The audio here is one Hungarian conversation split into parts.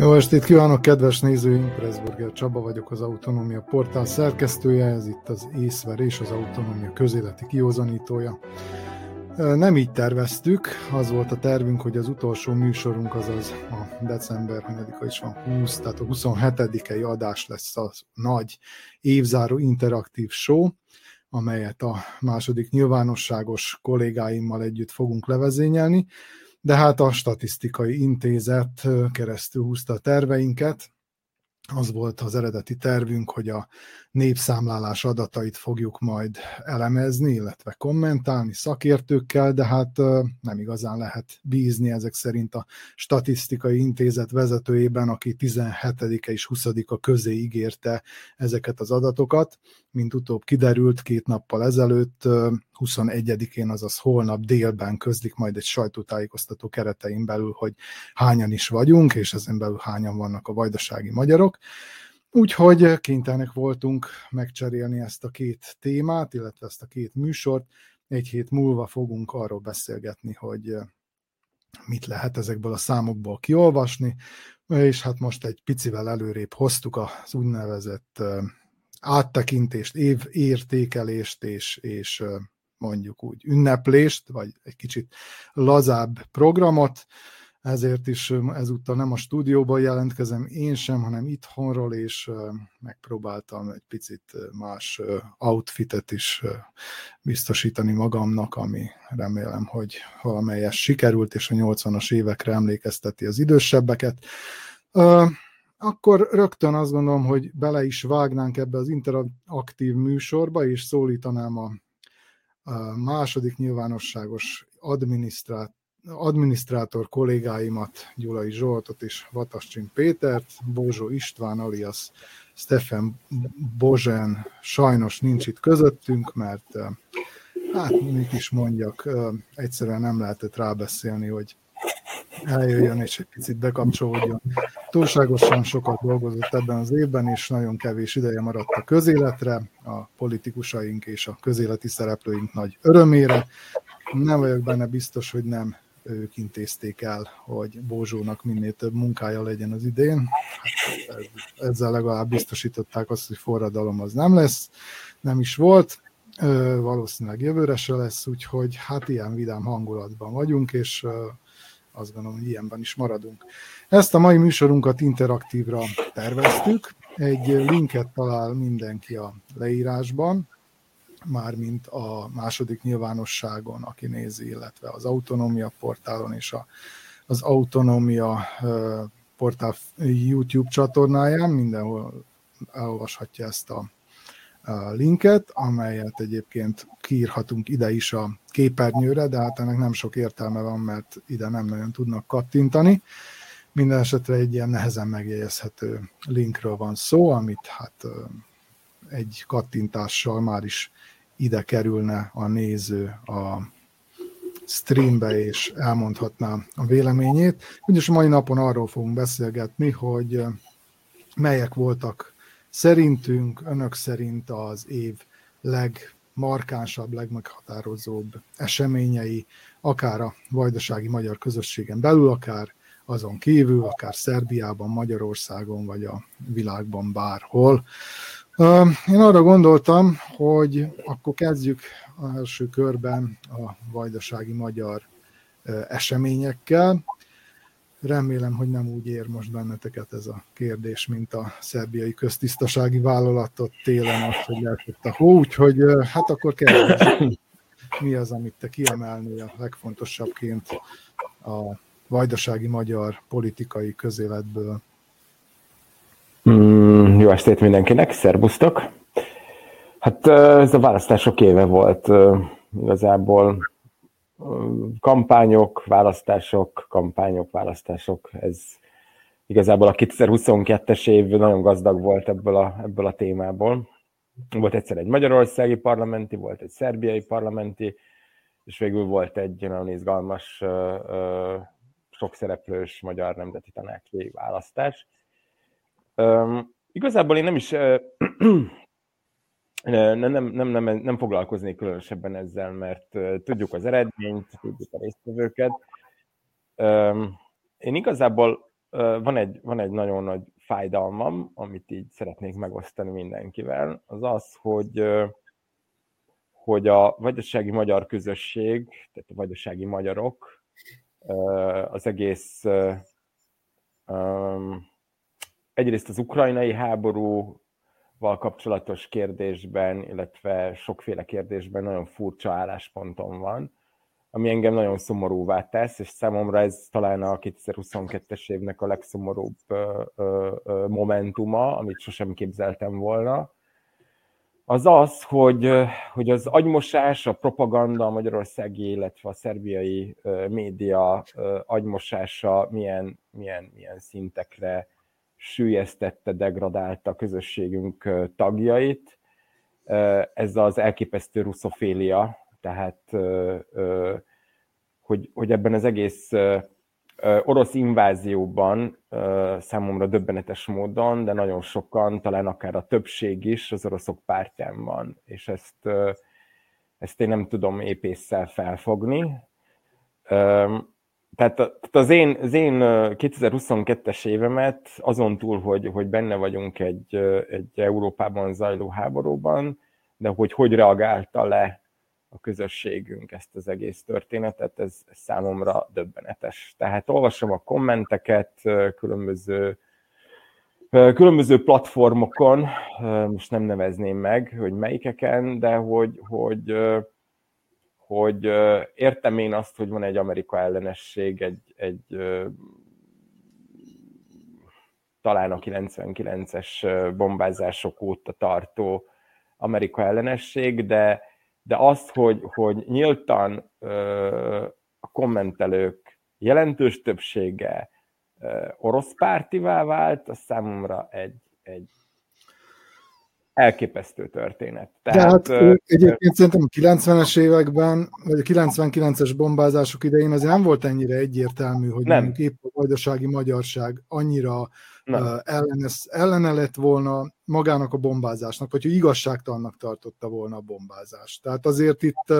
Jó estét kívánok, kedves nézőink! Pressburger Csaba vagyok, az Autonómia portál szerkesztője, ez itt az észver és az Autonómia közéleti kiózanítója. Nem így terveztük, az volt a tervünk, hogy az utolsó műsorunk, azaz a december 3 is van 20, tehát a 27 adás lesz a nagy évzáró interaktív show, amelyet a második nyilvánosságos kollégáimmal együtt fogunk levezényelni de hát a statisztikai intézet keresztül húzta a terveinket. Az volt az eredeti tervünk, hogy a népszámlálás adatait fogjuk majd elemezni, illetve kommentálni szakértőkkel, de hát nem igazán lehet bízni ezek szerint a statisztikai intézet vezetőjében, aki 17-e és 20-a közé ígérte ezeket az adatokat. Mint utóbb kiderült két nappal ezelőtt, 21-én, azaz holnap délben közlik majd egy sajtótájékoztató keretein belül, hogy hányan is vagyunk, és ezen belül hányan vannak a vajdasági magyarok. Úgyhogy kénytelenek voltunk megcserélni ezt a két témát, illetve ezt a két műsort. Egy hét múlva fogunk arról beszélgetni, hogy mit lehet ezekből a számokból kiolvasni, és hát most egy picivel előrébb hoztuk az úgynevezett áttekintést, évértékelést és, és mondjuk úgy ünneplést, vagy egy kicsit lazább programot, ezért is ezúttal nem a stúdióban jelentkezem én sem, hanem itthonról, és megpróbáltam egy picit más outfitet is biztosítani magamnak, ami remélem, hogy valamelyes sikerült, és a 80-as évekre emlékezteti az idősebbeket. Akkor rögtön azt gondolom, hogy bele is vágnánk ebbe az interaktív műsorba, és szólítanám a, második nyilvánosságos adminisztrát adminisztrátor kollégáimat, Gyulai Zsoltot és Vatascsin Pétert, Bozsó István alias Stefan Bozsen sajnos nincs itt közöttünk, mert eh, hát mit is mondjak, eh, egyszerűen nem lehetett rábeszélni, hogy eljöjjön és egy picit bekapcsolódjon. Túlságosan sokat dolgozott ebben az évben, és nagyon kevés ideje maradt a közéletre, a politikusaink és a közéleti szereplőink nagy örömére. Nem vagyok benne biztos, hogy nem ők intézték el, hogy Bózsónak minél több munkája legyen az idén. Hát ezzel legalább biztosították azt, hogy forradalom az nem lesz, nem is volt, valószínűleg jövőre se lesz, úgyhogy hát ilyen vidám hangulatban vagyunk, és azt gondolom, hogy ilyenben is maradunk. Ezt a mai műsorunkat interaktívra terveztük, egy linket talál mindenki a leírásban, mármint a második nyilvánosságon, aki nézi, illetve az autonómia portálon és a, az autonómia portál YouTube csatornáján, mindenhol elolvashatja ezt a, linket, amelyet egyébként kiírhatunk ide is a képernyőre, de hát ennek nem sok értelme van, mert ide nem nagyon tudnak kattintani. Minden esetre egy ilyen nehezen megjegyezhető linkről van szó, amit hát egy kattintással már is ide kerülne a néző a streambe, és elmondhatná a véleményét. Ugyanis a mai napon arról fogunk beszélgetni, hogy melyek voltak szerintünk, önök szerint az év legmarkánsabb, legmeghatározóbb eseményei, akár a vajdasági magyar közösségen belül, akár azon kívül, akár Szerbiában, Magyarországon, vagy a világban bárhol. Én arra gondoltam, hogy akkor kezdjük az első körben a vajdasági magyar eseményekkel. Remélem, hogy nem úgy ér most benneteket ez a kérdés, mint a szerbiai köztisztasági vállalatot télen azt, hogy leesett a hó, úgyhogy hát akkor kezdjük. Mi az, amit te kiemelnél a legfontosabbként a vajdasági magyar politikai közéletből? Mm, jó estét mindenkinek, szerbusztok! Hát ez a választások éve volt igazából. Kampányok, választások, kampányok, választások, ez igazából a 2022-es év nagyon gazdag volt ebből a, ebből a témából. Volt egyszer egy magyarországi parlamenti, volt egy szerbiai parlamenti, és végül volt egy nagyon izgalmas, sokszereplős magyar nemzeti tanácsi választás Um, igazából én nem is nem, nem, nem, nem, nem foglalkoznék különösebben ezzel, mert tudjuk az eredményt, tudjuk a résztvevőket. Um, én igazából van egy, van egy nagyon nagy fájdalmam, amit így szeretnék megosztani mindenkivel, az az, hogy, hogy a vajdasági magyar közösség, tehát a vajdasági magyarok az egész egyrészt az ukrajnai háborúval kapcsolatos kérdésben, illetve sokféle kérdésben nagyon furcsa állásponton van, ami engem nagyon szomorúvá tesz, és számomra ez talán a 2022-es évnek a legszomorúbb momentuma, amit sosem képzeltem volna, az az, hogy, hogy az agymosás, a propaganda a magyarországi, illetve a szerbiai média agymosása milyen, milyen, milyen szintekre sűjesztette, degradálta a közösségünk tagjait. Ez az elképesztő russzofélia, tehát hogy, hogy ebben az egész orosz invázióban számomra döbbenetes módon, de nagyon sokan, talán akár a többség is az oroszok pártján van, és ezt, ezt én nem tudom épésszel felfogni. Tehát az én, az én 2022-es évemet azon túl, hogy, hogy benne vagyunk egy, egy Európában zajló háborúban, de hogy hogy reagálta le a közösségünk ezt az egész történetet, ez számomra döbbenetes. Tehát olvasom a kommenteket különböző különböző platformokon, most nem nevezném meg, hogy melyikeken, de hogy, hogy, hogy értem én azt, hogy van egy Amerika ellenesség, egy, egy talán a 99-es bombázások óta tartó Amerika ellenesség, de de azt, hogy, hogy nyíltan a kommentelők jelentős többsége orosz pártivá vált, az számomra egy, egy elképesztő történet. Tehát, De hát egyébként szerintem a 90-es években, vagy a 99-es bombázások idején azért nem volt ennyire egyértelmű, hogy nem. mondjuk épp a vajdasági magyarság annyira ellenes, ellene lett volna magának a bombázásnak, vagy hogy igazságtalannak tartotta volna a bombázást. Tehát azért itt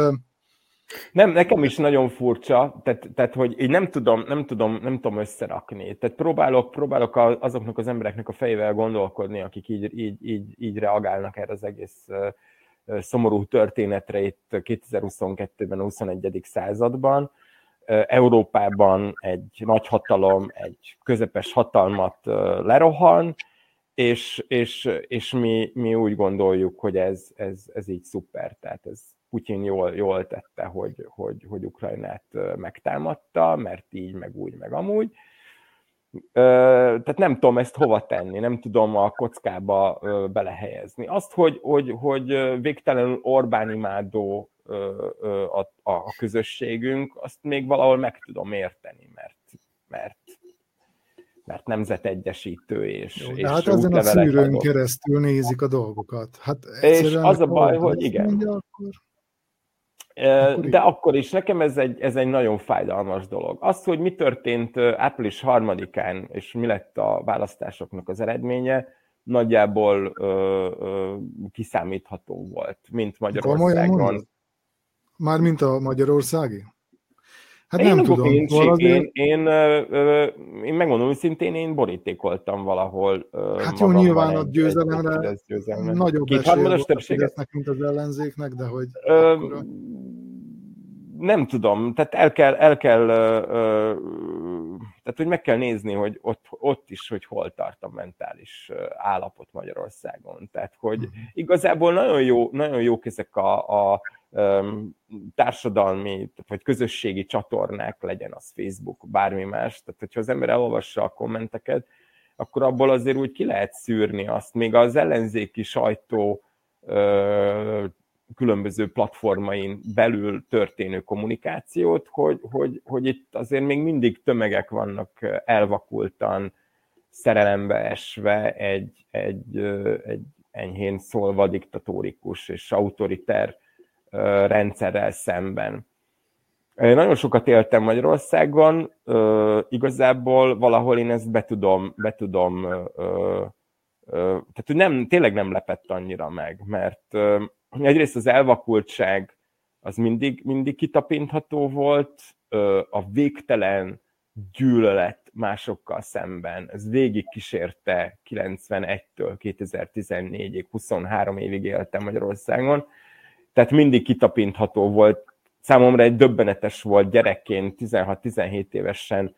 nem, nekem is nagyon furcsa, tehát, tehát hogy így nem tudom, nem tudom, nem tudom összerakni. Tehát próbálok, próbálok azoknak az embereknek a fejével gondolkodni, akik így, így, így, így reagálnak erre az egész szomorú történetre itt 2022-ben, a 21. században. Európában egy nagy hatalom, egy közepes hatalmat lerohan, és, és, és mi, mi úgy gondoljuk, hogy ez, ez, ez így szuper, tehát ez, Putyin jól, jól tette, hogy, hogy, hogy Ukrajnát megtámadta, mert így, meg úgy, meg amúgy. Tehát nem tudom ezt hova tenni, nem tudom a kockába belehelyezni. Azt, hogy, hogy, hogy végtelenül Orbán imádó a, a közösségünk, azt még valahol meg tudom érteni, mert, mert mert nemzetegyesítő és, Jó, és hát ezen a szűrőn adott. keresztül nézik a dolgokat. Hát és az a baj, hogy igen. Mondja, akkor... De akkor is nekem ez egy, ez egy nagyon fájdalmas dolog. Az, hogy mi történt április harmadikán, és mi lett a választásoknak az eredménye, nagyjából ö, ö, kiszámítható volt, mint Magyarországon. Már mint a magyarországi? Hát én nem tudom. Én, én, én, én megmondom őszintén, én borítékoltam valahol. Hát jó, nyilván a győzelemre nagyobb Kétharmados többséget. mint az ellenzéknek, de hogy... Ö, nem tudom, tehát el kell, el kell ö, ö, tehát hogy meg kell nézni, hogy ott, ott is, hogy hol tart a mentális állapot Magyarországon. Tehát, hogy uh-huh. igazából nagyon, jó, nagyon jók ezek a, a társadalmi vagy közösségi csatornák, legyen az Facebook, bármi más. Tehát, hogyha az ember elolvassa a kommenteket, akkor abból azért úgy ki lehet szűrni azt. Még az ellenzéki sajtó különböző platformain belül történő kommunikációt, hogy, hogy, hogy itt azért még mindig tömegek vannak elvakultan, szerelembe esve egy, egy, egy enyhén szólva diktatórikus és autoriter rendszerrel szemben. Én nagyon sokat éltem Magyarországon, igazából valahol én ezt be tudom, be tudom tehát hogy nem, tényleg nem lepett annyira meg, mert egyrészt az elvakultság az mindig, mindig kitapintható volt, a végtelen gyűlölet másokkal szemben. Ez végig kísérte 91-től 2014-ig, 23 évig éltem Magyarországon, tehát mindig kitapintható volt. Számomra egy döbbenetes volt gyerekként, 16-17 évesen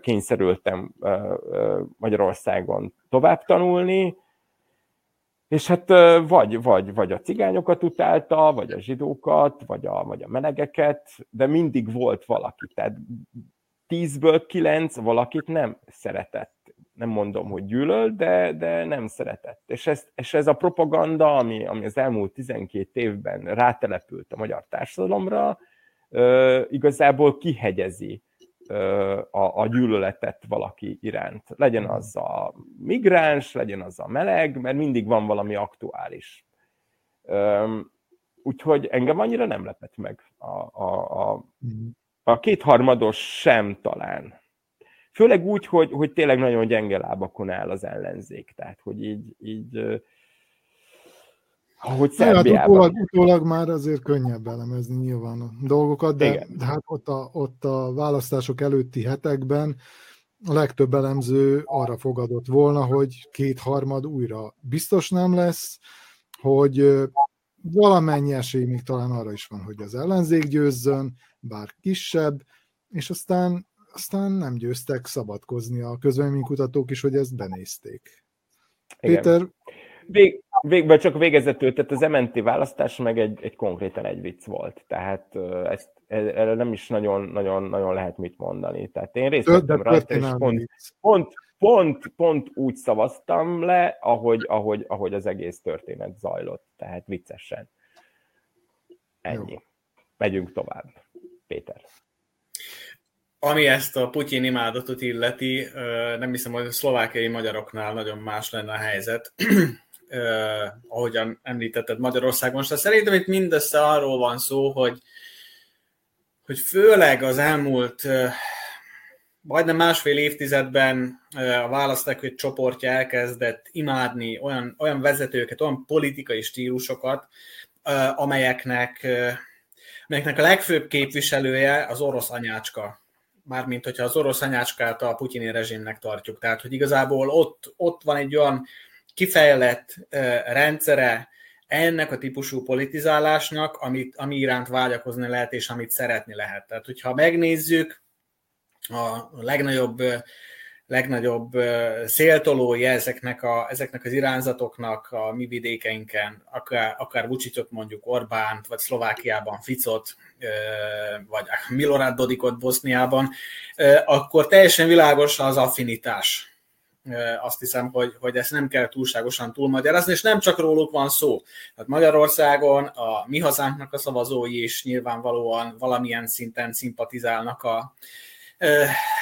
kényszerültem Magyarországon tovább tanulni, és hát vagy, vagy, vagy a cigányokat utálta, vagy a zsidókat, vagy a, vagy a melegeket, de mindig volt valaki. Tehát tízből kilenc valakit nem szeretett. Nem mondom, hogy gyűlöl, de, de nem szeretett. És ez, és ez a propaganda, ami, ami az elmúlt 12 évben rátelepült a magyar társadalomra, igazából kihegyezi a, a gyűlöletet valaki iránt. Legyen mhm. az a migráns, legyen az a meleg, mert mindig van valami aktuális. Úgyhogy engem annyira nem lepett meg a, a, a, mhm. a kétharmados sem talán. Főleg úgy, hogy, hogy tényleg nagyon gyenge lábakon áll az ellenzék. Tehát, hogy így, így ahogy Szerbiában. Hát utólag, utólag már azért könnyebb elemezni nyilván a dolgokat, de, Igen. de hát ott a, ott a választások előtti hetekben a legtöbb elemző arra fogadott volna, hogy kétharmad újra biztos nem lesz, hogy valamennyi esély még talán arra is van, hogy az ellenzék győzzön, bár kisebb, és aztán, aztán nem győztek szabadkozni a közvéleménykutatók is, hogy ezt benézték. Igen. Péter, Vég, végben csak végezetül, tehát az MNT választás meg egy, egy konkrétan egy vicc volt. Tehát ezt, e, erre nem is nagyon, nagyon, nagyon lehet mit mondani. Tehát én részt vettem rajta, és pont, pont, pont, pont úgy szavaztam le, ahogy, ahogy, ahogy az egész történet zajlott. Tehát viccesen. Ennyi. Jó. Megyünk tovább. Péter. Ami ezt a Putyin imádatot illeti, nem hiszem, hogy a szlovákiai magyaroknál nagyon más lenne a helyzet uh, ahogyan említetted Magyarországon. És szerintem itt mindössze arról van szó, hogy, hogy főleg az elmúlt uh, majdnem másfél évtizedben uh, a választekvét csoportja elkezdett imádni olyan, olyan vezetőket, olyan politikai stílusokat, uh, amelyeknek, uh, amelyeknek a legfőbb képviselője az orosz anyácska mármint hogyha az orosz anyácskát a putyini rezsimnek tartjuk. Tehát, hogy igazából ott, ott van egy olyan kifejlett rendszere ennek a típusú politizálásnak, amit, ami iránt vágyakozni lehet, és amit szeretni lehet. Tehát, hogyha megnézzük, a legnagyobb, legnagyobb széltolói ezeknek, a, ezeknek az irányzatoknak a mi vidékeinken, akár, akár Vucicot mondjuk Orbánt, vagy Szlovákiában Ficot, vagy Milorad Dodikot Boszniában, akkor teljesen világos az affinitás azt hiszem, hogy, hogy ezt nem kell túlságosan túlmagyarázni, és nem csak róluk van szó. Tehát Magyarországon a mi hazánknak a szavazói is nyilvánvalóan valamilyen szinten szimpatizálnak a,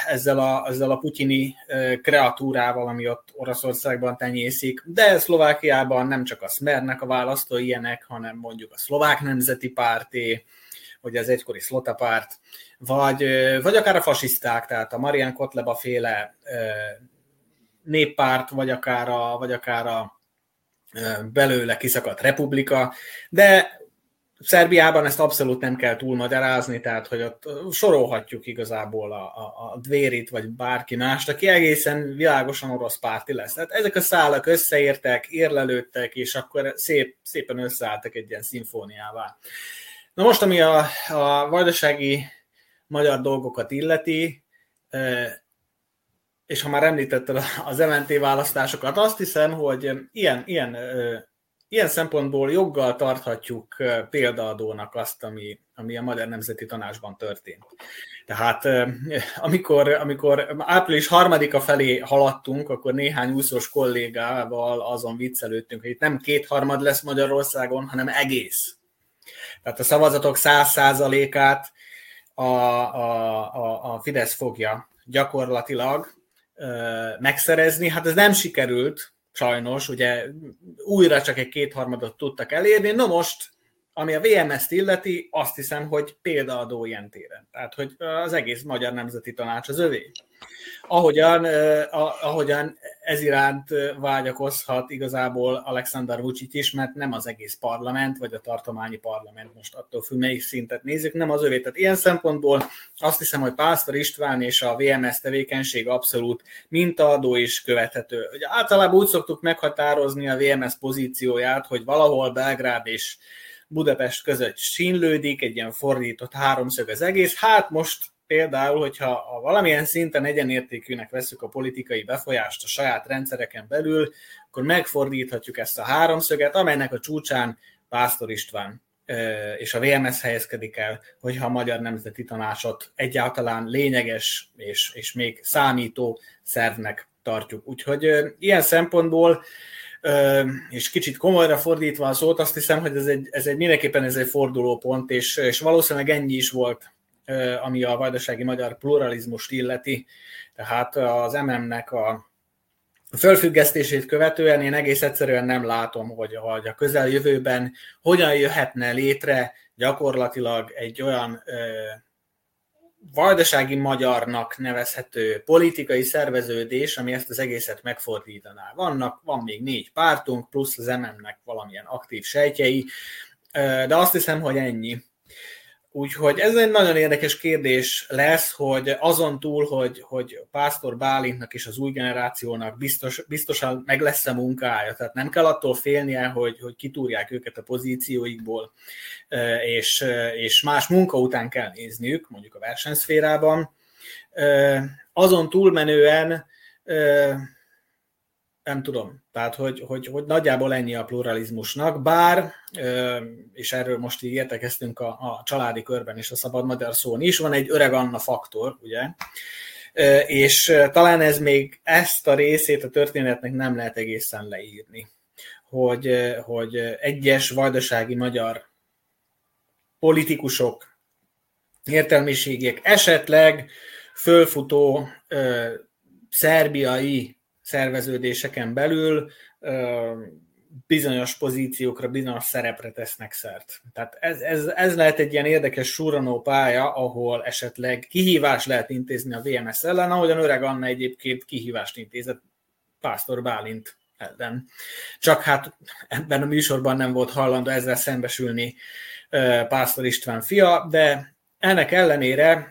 ezzel a, ezzel a putyini kreatúrával, ami ott Oroszországban tenyészik, de Szlovákiában nem csak a Smernek a választói ilyenek, hanem mondjuk a Szlovák Nemzeti Párté, vagy az egykori Szlota párt, vagy, vagy akár a fasiszták, tehát a Marian Kotleba féle néppárt, vagy akár a, vagy akár a belőle kiszakadt republika, de Szerbiában ezt abszolút nem kell túlmagyarázni, tehát hogy ott sorolhatjuk igazából a, a, a Dvérit, vagy bárki mást, aki egészen világosan orosz párti lesz. Tehát ezek a szálak összeértek, érlelődtek, és akkor szép, szépen összeálltak egy ilyen szimfóniává. Na most, ami a, a vajdasági magyar dolgokat illeti, és ha már említetted az MNT választásokat, azt hiszem, hogy ilyen, ilyen, ilyen szempontból joggal tarthatjuk példaadónak azt, ami, ami a Magyar Nemzeti Tanácsban történt. Tehát amikor, amikor április harmadika felé haladtunk, akkor néhány úszós kollégával azon viccelődtünk, hogy itt nem kétharmad lesz Magyarországon, hanem egész. Tehát a szavazatok száz százalékát a, a, a, a Fidesz fogja gyakorlatilag, megszerezni. Hát ez nem sikerült, sajnos, ugye újra csak egy kétharmadot tudtak elérni. Na most, ami a VMS-t illeti, azt hiszem, hogy példaadó ilyen téren. Tehát, hogy az egész Magyar Nemzeti Tanács az övé. Ahogyan, ahogyan ez iránt vágyakozhat igazából Alexander Vucic is, mert nem az egész parlament, vagy a tartományi parlament, most attól függ, melyik szintet nézzük, nem az övé. Tehát ilyen szempontból azt hiszem, hogy Pásztor István és a VMS tevékenység abszolút mintaadó és követhető. Ugye általában úgy szoktuk meghatározni a VMS pozícióját, hogy valahol Belgrád és Budapest között sínlődik, egy ilyen fordított háromszög az egész. Hát most például, hogyha a valamilyen szinten egyenértékűnek veszük a politikai befolyást a saját rendszereken belül, akkor megfordíthatjuk ezt a háromszöget, amelynek a csúcsán Pásztor István és a VMS helyezkedik el, hogyha a Magyar Nemzeti Tanácsot egyáltalán lényeges és, és még számító szervnek tartjuk. Úgyhogy ilyen szempontból és kicsit komolyra fordítva a szót, azt hiszem, hogy ez egy, ez egy mindenképpen ez egy fordulópont, és, és valószínűleg ennyi is volt ami a vajdasági magyar pluralizmust illeti. Tehát az MM-nek a fölfüggesztését követően én egész egyszerűen nem látom, hogy, hogy a közeljövőben hogyan jöhetne létre gyakorlatilag egy olyan ö, vajdasági magyarnak nevezhető politikai szerveződés, ami ezt az egészet megfordítaná. Vannak, van még négy pártunk, plusz az MM-nek valamilyen aktív sejtjei, de azt hiszem, hogy ennyi. Úgyhogy ez egy nagyon érdekes kérdés lesz, hogy azon túl, hogy, hogy Pásztor Bálintnak és az új generációnak biztos, biztosan meg lesz a munkája, tehát nem kell attól félnie, hogy, hogy kitúrják őket a pozícióikból, és, és más munka után kell nézniük, mondjuk a versenyszférában. Azon túlmenően nem tudom. Tehát, hogy, hogy, hogy nagyjából ennyi a pluralizmusnak, bár, és erről most így értekeztünk a, a családi körben és a szabad magyar szón is, van egy öreg Anna faktor, ugye, és talán ez még ezt a részét a történetnek nem lehet egészen leírni, hogy, hogy egyes vajdasági magyar politikusok, értelmiségek esetleg fölfutó szerbiai szerveződéseken belül bizonyos pozíciókra, bizonyos szerepre tesznek szert. Tehát ez, ez, ez lehet egy ilyen érdekes suranó pálya, ahol esetleg kihívás lehet intézni a VMS ellen, ahogyan öreg Anna egyébként kihívást intézett Pásztor Bálint ellen. Csak hát ebben a műsorban nem volt hajlandó ezzel szembesülni Pásztor István fia, de ennek ellenére,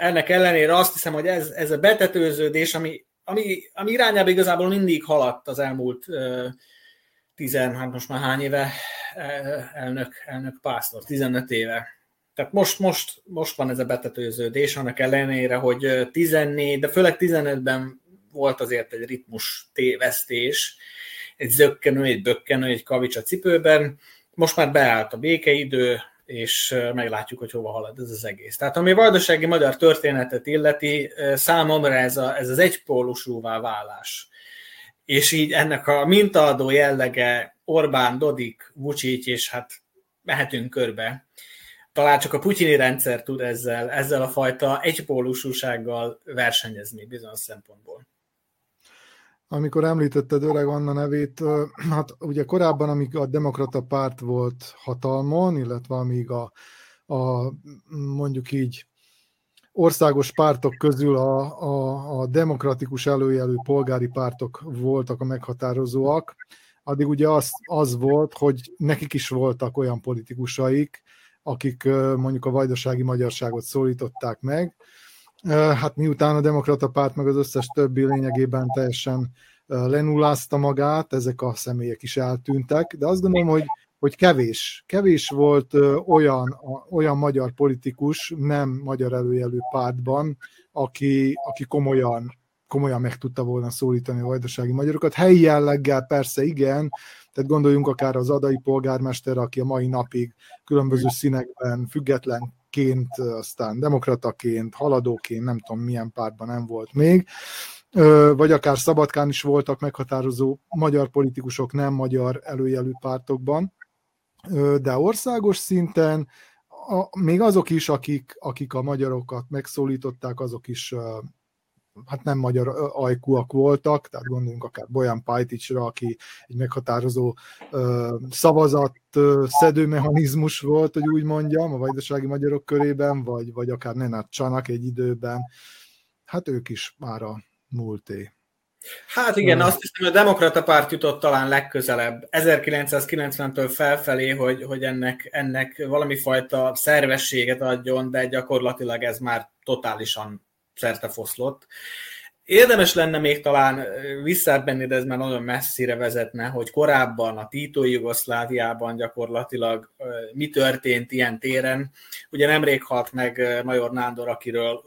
ennek ellenére azt hiszem, hogy ez, ez a betetőződés, ami ami, ami irányába igazából mindig haladt az elmúlt uh, tizen, hát most már hány éve elnök, elnök pásztor, 15 éve. Tehát most, most, most van ez a betetőződés, annak ellenére, hogy 14, de főleg 15-ben volt azért egy ritmus tévesztés, egy zökkenő, egy bökkenő, egy kavics a cipőben. Most már beállt a békeidő, és meglátjuk, hogy hova halad ez az egész. Tehát ami vajdasági magyar történetet illeti, számomra ez, a, ez az egypólusúvá válás. És így ennek a mintaadó jellege Orbán, Dodik, Vucic, és hát mehetünk körbe. Talán csak a putyini rendszer tud ezzel, ezzel a fajta egypólusúsággal versenyezni bizonyos szempontból amikor említetted öreg Anna nevét, hát ugye korábban, amíg a demokrata párt volt hatalmon, illetve amíg a, a mondjuk így országos pártok közül a, a, a demokratikus előjelű polgári pártok voltak a meghatározóak, addig ugye az, az volt, hogy nekik is voltak olyan politikusaik, akik mondjuk a vajdasági magyarságot szólították meg, hát miután a demokrata párt meg az összes többi lényegében teljesen lenullázta magát, ezek a személyek is eltűntek, de azt gondolom, hogy, hogy kevés, kevés volt olyan, olyan magyar politikus, nem magyar előjelű pártban, aki, aki komolyan, komolyan meg tudta volna szólítani a vajdasági magyarokat. Helyi jelleggel persze igen, tehát gondoljunk akár az adai polgármester, aki a mai napig különböző színekben független ként, aztán demokrataként, haladóként, nem tudom milyen pártban nem volt még, vagy akár Szabadkán is voltak meghatározó magyar politikusok nem magyar előjelű pártokban, de országos szinten a, még azok is, akik, akik a magyarokat megszólították, azok is hát nem magyar ajkúak voltak, tehát gondoljunk akár Bojan Pajticsra, aki egy meghatározó szavazat szedőmechanizmus volt, hogy úgy mondjam, a vajdasági magyarok körében, vagy, vagy akár Nenát Csanak egy időben, hát ők is már a múlté. Hát igen, azt hiszem, a demokrata párt jutott talán legközelebb, 1990-től felfelé, hogy, hogy ennek, ennek valami fajta szervességet adjon, de gyakorlatilag ez már totálisan szertefoszlott. Érdemes lenne még talán visszabenni, de ez már nagyon messzire vezetne, hogy korábban a Tito Jugoszláviában gyakorlatilag mi történt ilyen téren. Ugye nemrég halt meg Major Nándor, akiről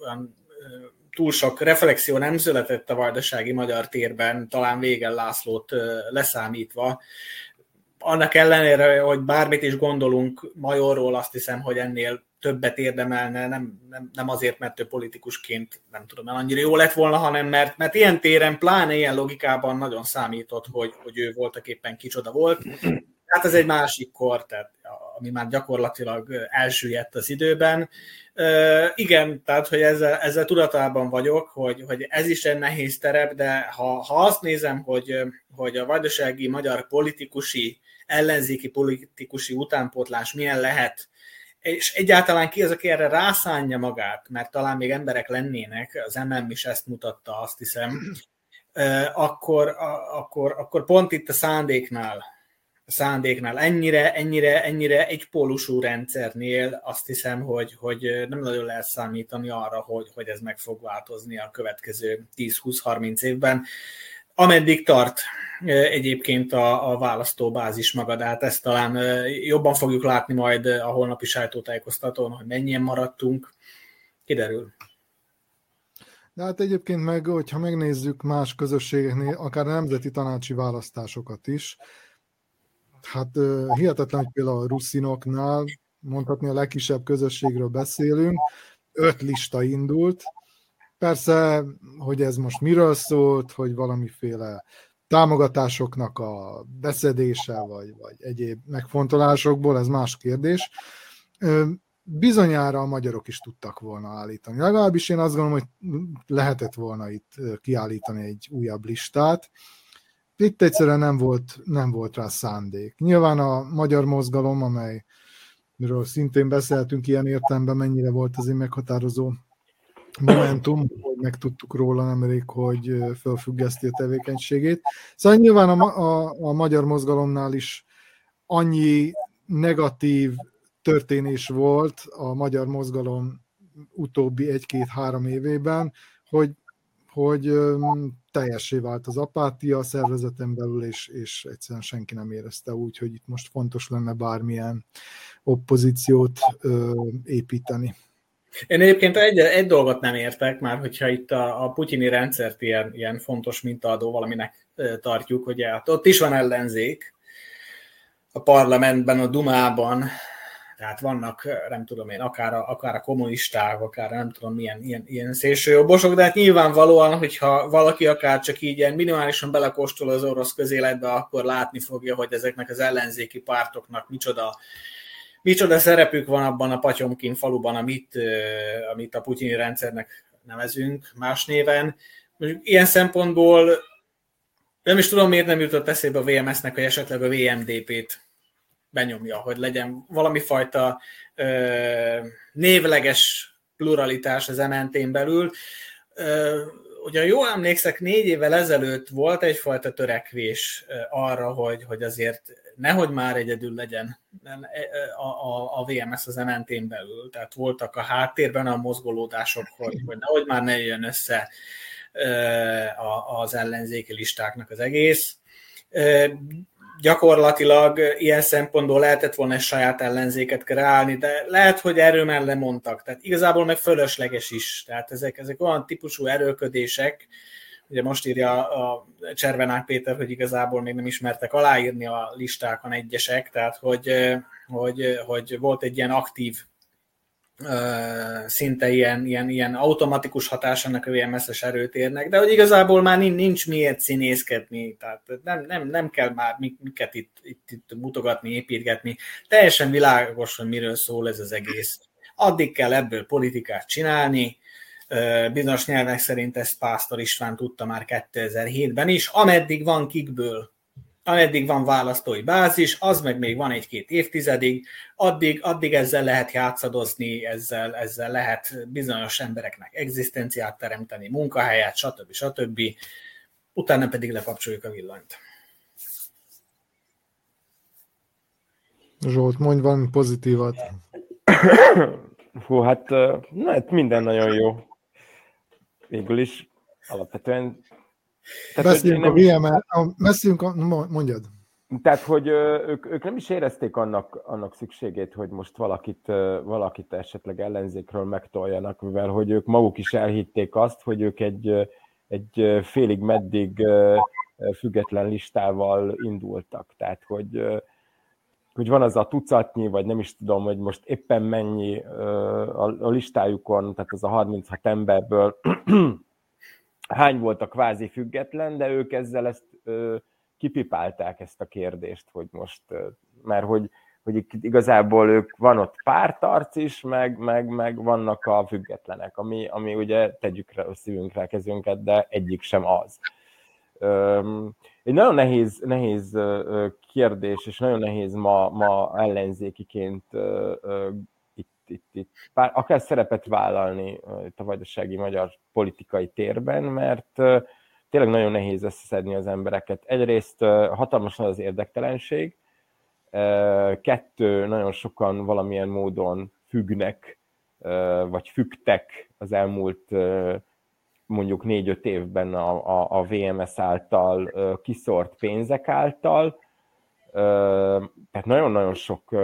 túl sok reflexió nem született a vajdasági magyar térben, talán Végen Lászlót leszámítva. Annak ellenére, hogy bármit is gondolunk Majorról, azt hiszem, hogy ennél többet érdemelne, nem, nem, nem azért, mert ő politikusként nem tudom, mert annyira jó lett volna, hanem mert, mert ilyen téren, pláne ilyen logikában nagyon számított, hogy, hogy ő voltak éppen kicsoda volt. Hát ez egy másik kor, tehát, ami már gyakorlatilag elsüllyedt az időben. Uh, igen, tehát, hogy ezzel, ezzel tudatában vagyok, hogy, hogy ez is egy nehéz terep, de ha, ha azt nézem, hogy, hogy a vajdasági magyar politikusi, ellenzéki politikusi utánpótlás milyen lehet, és egyáltalán ki az, aki erre rászánja magát, mert talán még emberek lennének, az MM is ezt mutatta, azt hiszem, akkor, akkor, akkor pont itt a szándéknál, a szándéknál. Ennyire, ennyire, ennyire egypólusú rendszernél azt hiszem, hogy, hogy nem nagyon lehet számítani arra, hogy, hogy ez meg fog változni a következő 10-20-30 évben ameddig tart egyébként a, a választóbázis maga, de hát ezt talán jobban fogjuk látni majd a holnapi sajtótájékoztatón, hogy mennyien maradtunk, kiderül. De hát egyébként meg, hogyha megnézzük más közösségeknél, akár nemzeti tanácsi választásokat is, hát hihetetlen, hogy például a ruszinoknál, mondhatni a legkisebb közösségről beszélünk, öt lista indult, Persze, hogy ez most miről szólt, hogy valamiféle támogatásoknak a beszedése, vagy, vagy egyéb megfontolásokból, ez más kérdés. Bizonyára a magyarok is tudtak volna állítani. Legalábbis én azt gondolom, hogy lehetett volna itt kiállítani egy újabb listát. Itt egyszerűen nem volt, nem volt rá szándék. Nyilván a magyar mozgalom, amely miről szintén beszéltünk ilyen értelemben, mennyire volt az én meghatározó Momentum, hogy megtudtuk róla nemrég, hogy felfüggeszti a tevékenységét. Szóval nyilván a, a, a magyar mozgalomnál is annyi negatív történés volt a magyar mozgalom utóbbi egy-két-három évében, hogy, hogy teljessé vált az apátia a szervezeten belül, és, és egyszerűen senki nem érezte úgy, hogy itt most fontos lenne bármilyen oppozíciót ö, építeni. Én egyébként egy, egy dolgot nem értek, már hogyha itt a, a putyini rendszert ilyen, ilyen fontos mintaadó valaminek tartjuk, hogy hát ott is van ellenzék, a parlamentben, a Dumában, tehát vannak, nem tudom én, akár a, akár a kommunisták, akár nem tudom milyen ilyen, ilyen szélsőjobbosok, de hát nyilvánvalóan, hogyha valaki akár csak így ilyen minimálisan belekóstol az orosz közéletbe, akkor látni fogja, hogy ezeknek az ellenzéki pártoknak micsoda micsoda szerepük van abban a Patyomkin faluban, amit, amit a putyini rendszernek nevezünk más néven. Ilyen szempontból nem is tudom, miért nem jutott eszébe a VMS-nek, hogy esetleg a VMDP-t benyomja, hogy legyen valami fajta ö, névleges pluralitás az MNT-n belül. Ö, ugye jól emlékszek, négy évvel ezelőtt volt egyfajta törekvés arra, hogy, hogy azért nehogy már egyedül legyen e, e, a, a, a VMS az MNT-n belül. Tehát voltak a háttérben a mozgolódások, hogy, hogy nehogy már ne jön össze az ellenzéki listáknak az egész. Gyakorlatilag ilyen szempontból lehetett volna egy saját ellenzéket kreálni, de lehet, hogy erről már lemondtak. Tehát igazából meg fölösleges is. Tehát ezek, ezek olyan típusú erőködések, Ugye most írja a Cservenák Péter, hogy igazából még nem ismertek aláírni a listákon egyesek, tehát hogy, hogy, hogy volt egy ilyen aktív szinte ilyen, ilyen, ilyen automatikus hatás ennek a VMS-es erőtérnek, de hogy igazából már nincs miért színészkedni, tehát nem, nem, nem kell már miket itt, itt, itt mutogatni, építgetni. Teljesen világos, hogy miről szól ez az egész. Addig kell ebből politikát csinálni, Bizonyos nyelvek szerint ezt Pásztor István tudta már 2007-ben is, ameddig van kikből ameddig van választói bázis, az meg még van egy-két évtizedig, addig, addig ezzel lehet játszadozni, ezzel, ezzel lehet bizonyos embereknek egzisztenciát teremteni, munkahelyet, stb. stb. Utána pedig lekapcsoljuk a villanyt. Zsolt, mondj valami pozitívat. Hú, hát, na, hát minden nagyon jó. Végül is alapvetően tehát, beszéljünk nem... a VML, beszéljünk a, mondjad. Tehát, hogy ők, ők nem is érezték annak, annak szükségét, hogy most valakit, valakit esetleg ellenzékről megtoljanak, mivel hogy ők maguk is elhitték azt, hogy ők egy, egy félig meddig független listával indultak. Tehát, hogy, hogy van az a tucatnyi, vagy nem is tudom, hogy most éppen mennyi a listájukon, tehát az a 36 emberből hány volt a kvázi független, de ők ezzel ezt kipipálták ezt a kérdést, hogy most, mert hogy, hogy igazából ők van ott pártarc is, meg, meg, meg vannak a függetlenek, ami, ami ugye tegyük rá a szívünkre kezünket, de egyik sem az. Ö, egy nagyon nehéz, nehéz kérdés, és nagyon nehéz ma, ma ellenzékiként itt, itt pár, akár szerepet vállalni itt a vajdasági magyar politikai térben, mert tényleg nagyon nehéz összeszedni az embereket. Egyrészt hatalmas az érdektelenség, kettő, nagyon sokan valamilyen módon függnek, vagy fügtek az elmúlt mondjuk négy-öt évben a, a, a VMS által kiszort pénzek által. Tehát nagyon-nagyon sok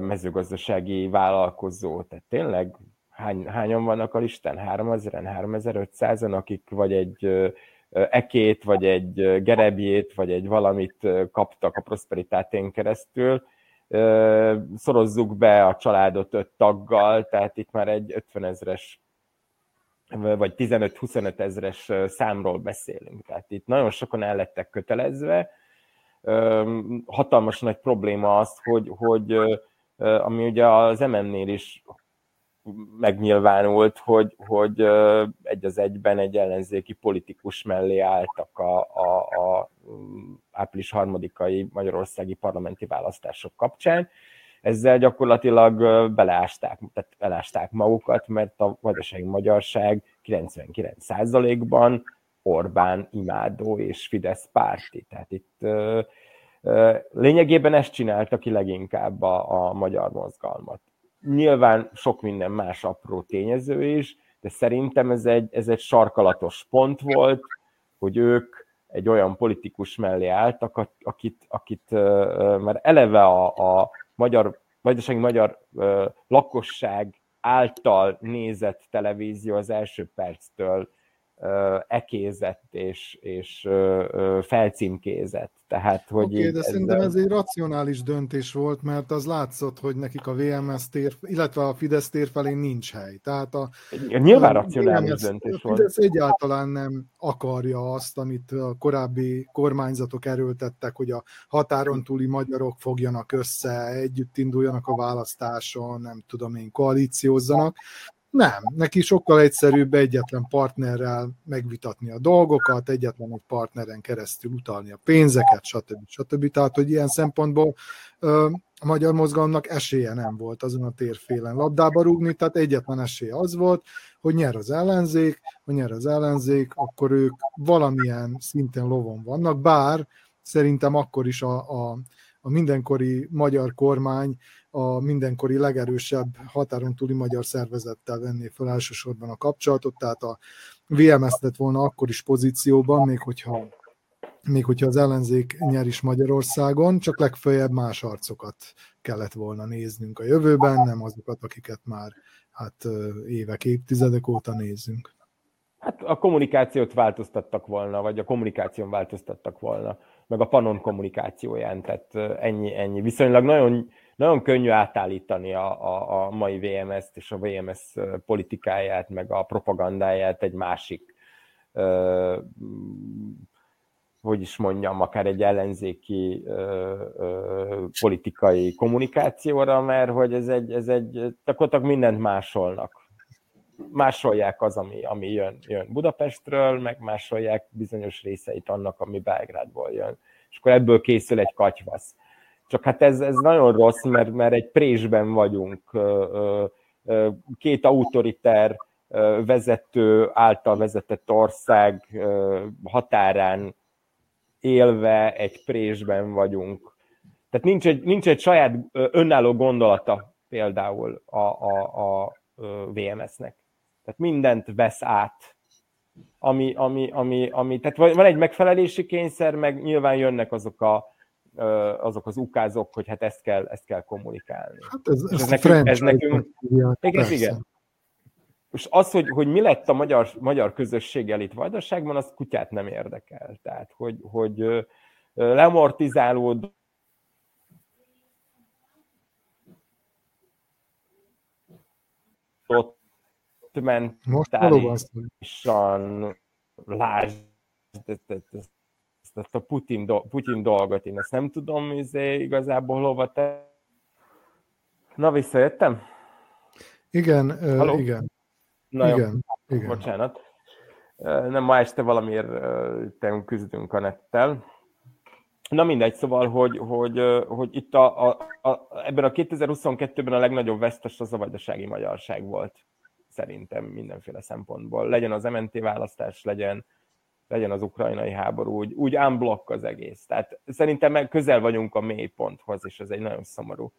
mezőgazdasági vállalkozó, tehát tényleg hány, hányan vannak a listán? 3000-en, 3500-en, akik vagy egy ekét, vagy egy gerebjét, vagy egy valamit kaptak a prosperitátén keresztül, szorozzuk be a családot öt taggal, tehát itt már egy 50 ezres vagy 15-25 ezres számról beszélünk. Tehát itt nagyon sokan el lettek kötelezve, hatalmas nagy probléma az, hogy, hogy ami ugye az MN-nél is megnyilvánult, hogy, hogy egy az egyben egy ellenzéki politikus mellé álltak a, a, a április harmadikai magyarországi parlamenti választások kapcsán. Ezzel gyakorlatilag beleásták, tehát beleásták magukat, mert a vajdasági magyarság 99%-ban Orbán imádó és Fidesz párti. Tehát itt lényegében ezt csinálta ki leginkább a, a magyar mozgalmat. Nyilván sok minden más apró tényező is, de szerintem ez egy, ez egy sarkalatos pont volt, hogy ők egy olyan politikus mellé álltak, akit, akit mert eleve a, a magyar, vajdasági magyar lakosság által nézett televízió az első perctől ekézett és, és felcímkézett. Tehát, hogy okay, de ezzel... szerintem ez egy racionális döntés volt, mert az látszott, hogy nekik a VMS tér, illetve a Fidesz tér felé nincs hely. Tehát a, Nyilván a racionális VMS, döntés a Fidesz volt. egyáltalán nem akarja azt, amit a korábbi kormányzatok erőltettek, hogy a határon túli magyarok fogjanak össze, együtt induljanak a választáson, nem tudom én, koalíciózzanak, nem, neki sokkal egyszerűbb egyetlen partnerrel megvitatni a dolgokat, egyetlen egy partneren keresztül utalni a pénzeket, stb. stb. Tehát, hogy ilyen szempontból a magyar mozgalomnak esélye nem volt azon a térfélen labdába rúgni, tehát egyetlen esélye az volt, hogy nyer az ellenzék, ha nyer az ellenzék, akkor ők valamilyen szinten lovon vannak, bár szerintem akkor is a, a, a mindenkori magyar kormány a mindenkori legerősebb határon túli magyar szervezettel venné fel elsősorban a kapcsolatot, tehát a VMS lett volna akkor is pozícióban, még hogyha, még hogyha az ellenzék nyer is Magyarországon, csak legfeljebb más arcokat kellett volna néznünk a jövőben, nem azokat, akiket már hát évek, évtizedek óta nézzünk. Hát a kommunikációt változtattak volna, vagy a kommunikáción változtattak volna, meg a Panon kommunikációján, tehát ennyi, ennyi. Viszonylag nagyon nagyon könnyű átállítani a, a, a mai VMS-t és a VMS politikáját, meg a propagandáját egy másik, ö, hogy is mondjam, akár egy ellenzéki ö, ö, politikai kommunikációra, mert hogy ez egy, ez egy gyakorlatilag mindent másolnak. Másolják az, ami, ami jön, jön Budapestről, meg másolják bizonyos részeit annak, ami Belgrádból jön és akkor ebből készül egy katyvasz. Csak hát ez, ez nagyon rossz, mert, mert egy présben vagyunk, két autoriter vezető által vezetett ország határán élve egy présben vagyunk. Tehát nincs egy, nincs egy saját önálló gondolata például a, a, a VMS-nek. Tehát mindent vesz át, ami, ami, ami, ami, tehát van egy megfelelési kényszer, meg nyilván jönnek azok a, azok az ukázok, hogy hát ezt kell, ezt kell kommunikálni. Hát ez, ez, ez, nekünk, ez nekünk, igen, igen. És az, hogy, hogy mi lett a magyar, magyar közösséggel itt Vajdaságban, az kutyát nem érdekel. Tehát, hogy, hogy lemortizálódott mentálisan lásd ezt a Putin, do, Putin dolgot, én ezt nem tudom izé, igazából hova te... Na, visszajöttem? Igen, uh, igen. Na igen, jó, igen. bocsánat. Nem, ma este valamiért te küzdünk a nettel. Na mindegy, szóval, hogy, hogy, hogy itt a, a, a, ebben a 2022-ben a legnagyobb vesztes az a vajdasági magyarság volt, szerintem mindenféle szempontból. Legyen az MNT választás, legyen, legyen az ukrajnai háború, úgy, úgy unblock az egész. Tehát szerintem közel vagyunk a mélyponthoz, és ez egy nagyon szomorú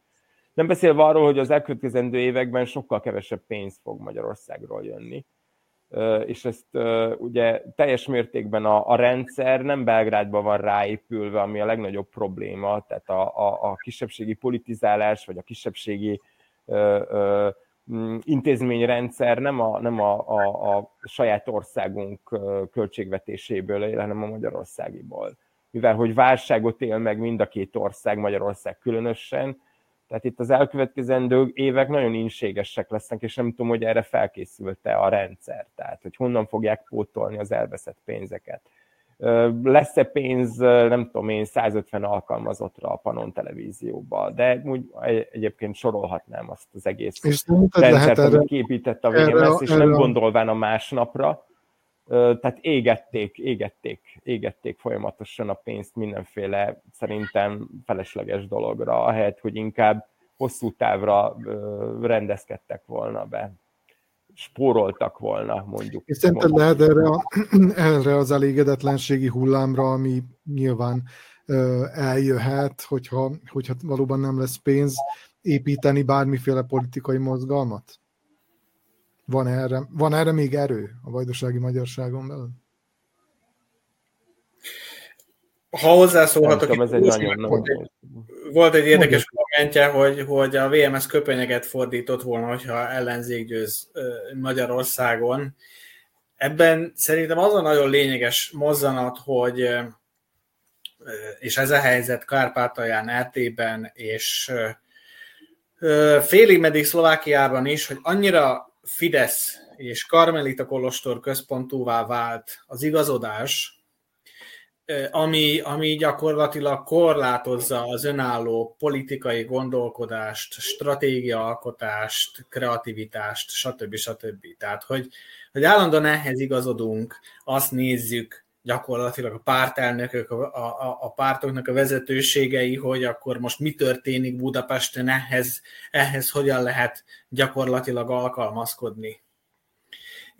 nem beszélve arról, hogy az elkövetkezendő években sokkal kevesebb pénz fog Magyarországról jönni. És ezt ugye teljes mértékben a, a rendszer nem Belgrádban van ráépülve, ami a legnagyobb probléma, tehát a, a, a kisebbségi politizálás, vagy a kisebbségi ö, ö, intézményrendszer nem a, nem a, a, a saját országunk költségvetéséből hanem a magyarországiból. Mivel hogy válságot él meg mind a két ország, Magyarország különösen, tehát itt az elkövetkezendő évek nagyon inségesek lesznek, és nem tudom, hogy erre felkészült-e a rendszer, tehát hogy honnan fogják pótolni az elveszett pénzeket. Lesz-e pénz, nem tudom én, 150 alkalmazottra a Panon televízióba, de úgy egyébként sorolhatnám azt az egész és rendszert, amit képített a VMS, és erre, nem gondolván a másnapra, tehát égették, égették, égették folyamatosan a pénzt mindenféle szerintem felesleges dologra, ahelyett, hogy inkább hosszú távra rendezkedtek volna be spóroltak volna, mondjuk. És szerinted lehet erre, a, erre az elégedetlenségi hullámra, ami nyilván eljöhet, hogyha, hogyha valóban nem lesz pénz, építeni bármiféle politikai mozgalmat? Van erre, van erre még erő a vajdasági magyarságon belül? Ha hozzászólhatok, tudom, ez egy nagyon, volt egy érdekes kommentje, hogy, hogy a VMS köpenyeget fordított volna, hogyha ellenzék győz Magyarországon. Ebben szerintem az a nagyon lényeges mozzanat, hogy és ez a helyzet Kárpátalján, RT-ben, és félig meddig Szlovákiában is, hogy annyira Fidesz és Karmelita Kolostor központúvá vált az igazodás, ami, ami gyakorlatilag korlátozza az önálló politikai gondolkodást, stratégiaalkotást, kreativitást, stb. stb. Tehát, hogy, hogy állandóan ehhez igazodunk, azt nézzük, gyakorlatilag a pártelnökök, a, a, a pártoknak a vezetőségei, hogy akkor most mi történik Budapesten, ehhez, ehhez hogyan lehet gyakorlatilag alkalmazkodni.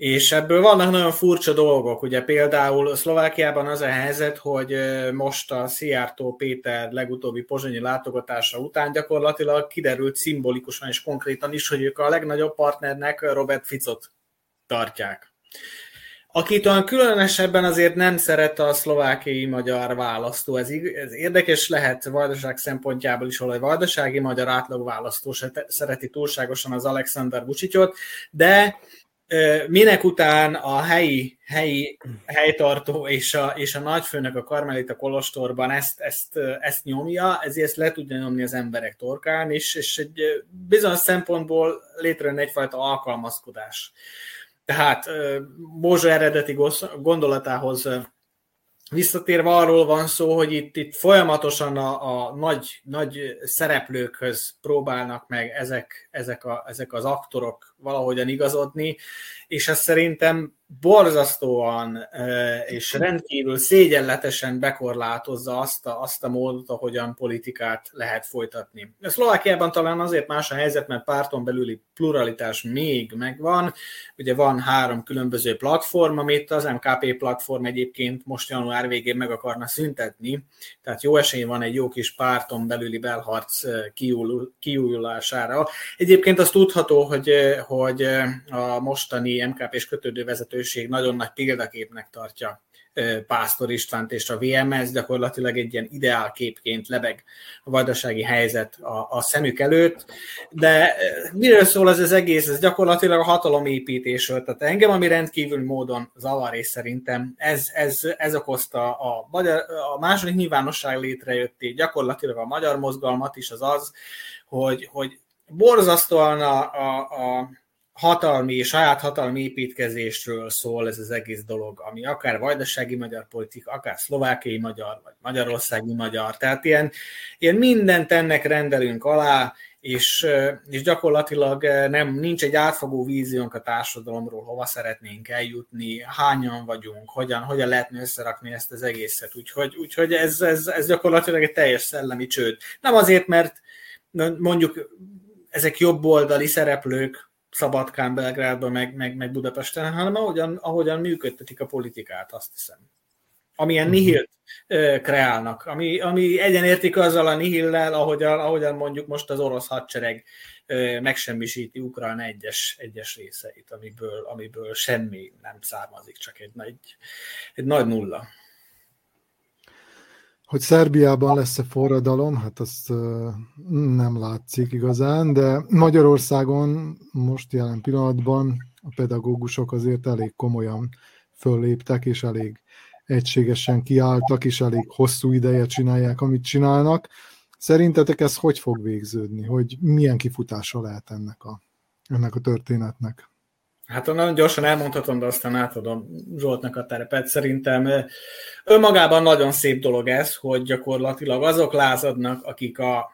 És ebből vannak nagyon furcsa dolgok. Ugye például Szlovákiában az a helyzet, hogy most a Szijjártó Péter legutóbbi pozsonyi látogatása után gyakorlatilag kiderült szimbolikusan és konkrétan is, hogy ők a legnagyobb partnernek Robert Ficot tartják akit olyan különösebben azért nem szeret a szlovákiai magyar választó. Ez, ez érdekes lehet vajdaság szempontjából is, hogy a vajdasági magyar átlag választó se szereti túlságosan az Alexander Vucicot, de minek után a helyi, helyi helytartó és a, és a nagyfőnök a Karmelita Kolostorban ezt, ezt, ezt nyomja, ezért ezt le tudja nyomni az emberek torkán, és, és egy bizonyos szempontból létrejön egyfajta alkalmazkodás. Tehát Bozsa eredeti gondolatához visszatérve arról van szó, hogy itt, itt folyamatosan a, a nagy, nagy szereplőkhöz próbálnak meg ezek, ezek, a, ezek az aktorok valahogyan igazodni, és ez szerintem borzasztóan és rendkívül szégyenletesen bekorlátozza azt a, azt a módot, ahogyan politikát lehet folytatni. A Szlovákiában talán azért más a helyzet, mert párton belüli pluralitás még megvan. Ugye van három különböző platform, amit az MKP platform egyébként most január végén meg akarna szüntetni, tehát jó esély van egy jó kis párton belüli belharc kiújulására. Egyébként az tudható, hogy, hogy a mostani MKP-s kötődő vezetőség nagyon nagy példaképnek tartja Pásztor Istvánt és a VMS gyakorlatilag egy ilyen ideálképként lebeg a vajdasági helyzet a, a szemük előtt, de miről szól ez az egész? Ez gyakorlatilag a hatalomépítésről, tehát engem, ami rendkívül módon zavar, és szerintem ez, ez, ez okozta a, magyar, a második nyilvánosság létrejöttét, gyakorlatilag a magyar mozgalmat is az az, hogy, hogy borzasztóan a, a, a hatalmi, saját hatalmi építkezésről szól ez az egész dolog, ami akár vajdasági magyar politika, akár szlovákiai magyar, vagy magyarországi magyar. Tehát ilyen, ilyen mindent ennek rendelünk alá, és, és gyakorlatilag nem, nincs egy átfogó víziónk a társadalomról, hova szeretnénk eljutni, hányan vagyunk, hogyan, hogyan lehetne összerakni ezt az egészet. Úgyhogy, úgyhogy ez, ez, ez gyakorlatilag egy teljes szellemi csőd. Nem azért, mert mondjuk ezek jobboldali szereplők, Szabadkán, Belgrádban, meg, meg, meg Budapesten, hanem ahogyan, ahogyan működtetik a politikát, azt hiszem. Amilyen uh-huh. nihilt kreálnak, ami, ami egyenértik azzal a nihillel, ahogyan, ahogyan mondjuk most az orosz hadsereg megsemmisíti Ukrán egyes, egyes részeit, amiből, amiből semmi nem származik, csak egy nagy, egy nagy nulla. Hogy Szerbiában lesz-e forradalom, hát azt nem látszik igazán, de Magyarországon most jelen pillanatban a pedagógusok azért elég komolyan fölléptek, és elég egységesen kiálltak, és elég hosszú ideje csinálják, amit csinálnak. Szerintetek ez hogy fog végződni? Hogy milyen kifutása lehet ennek a, ennek a történetnek? Hát nagyon gyorsan elmondhatom, de aztán átadom Zsoltnak a terepet. Szerintem önmagában nagyon szép dolog ez, hogy gyakorlatilag azok lázadnak, akik a,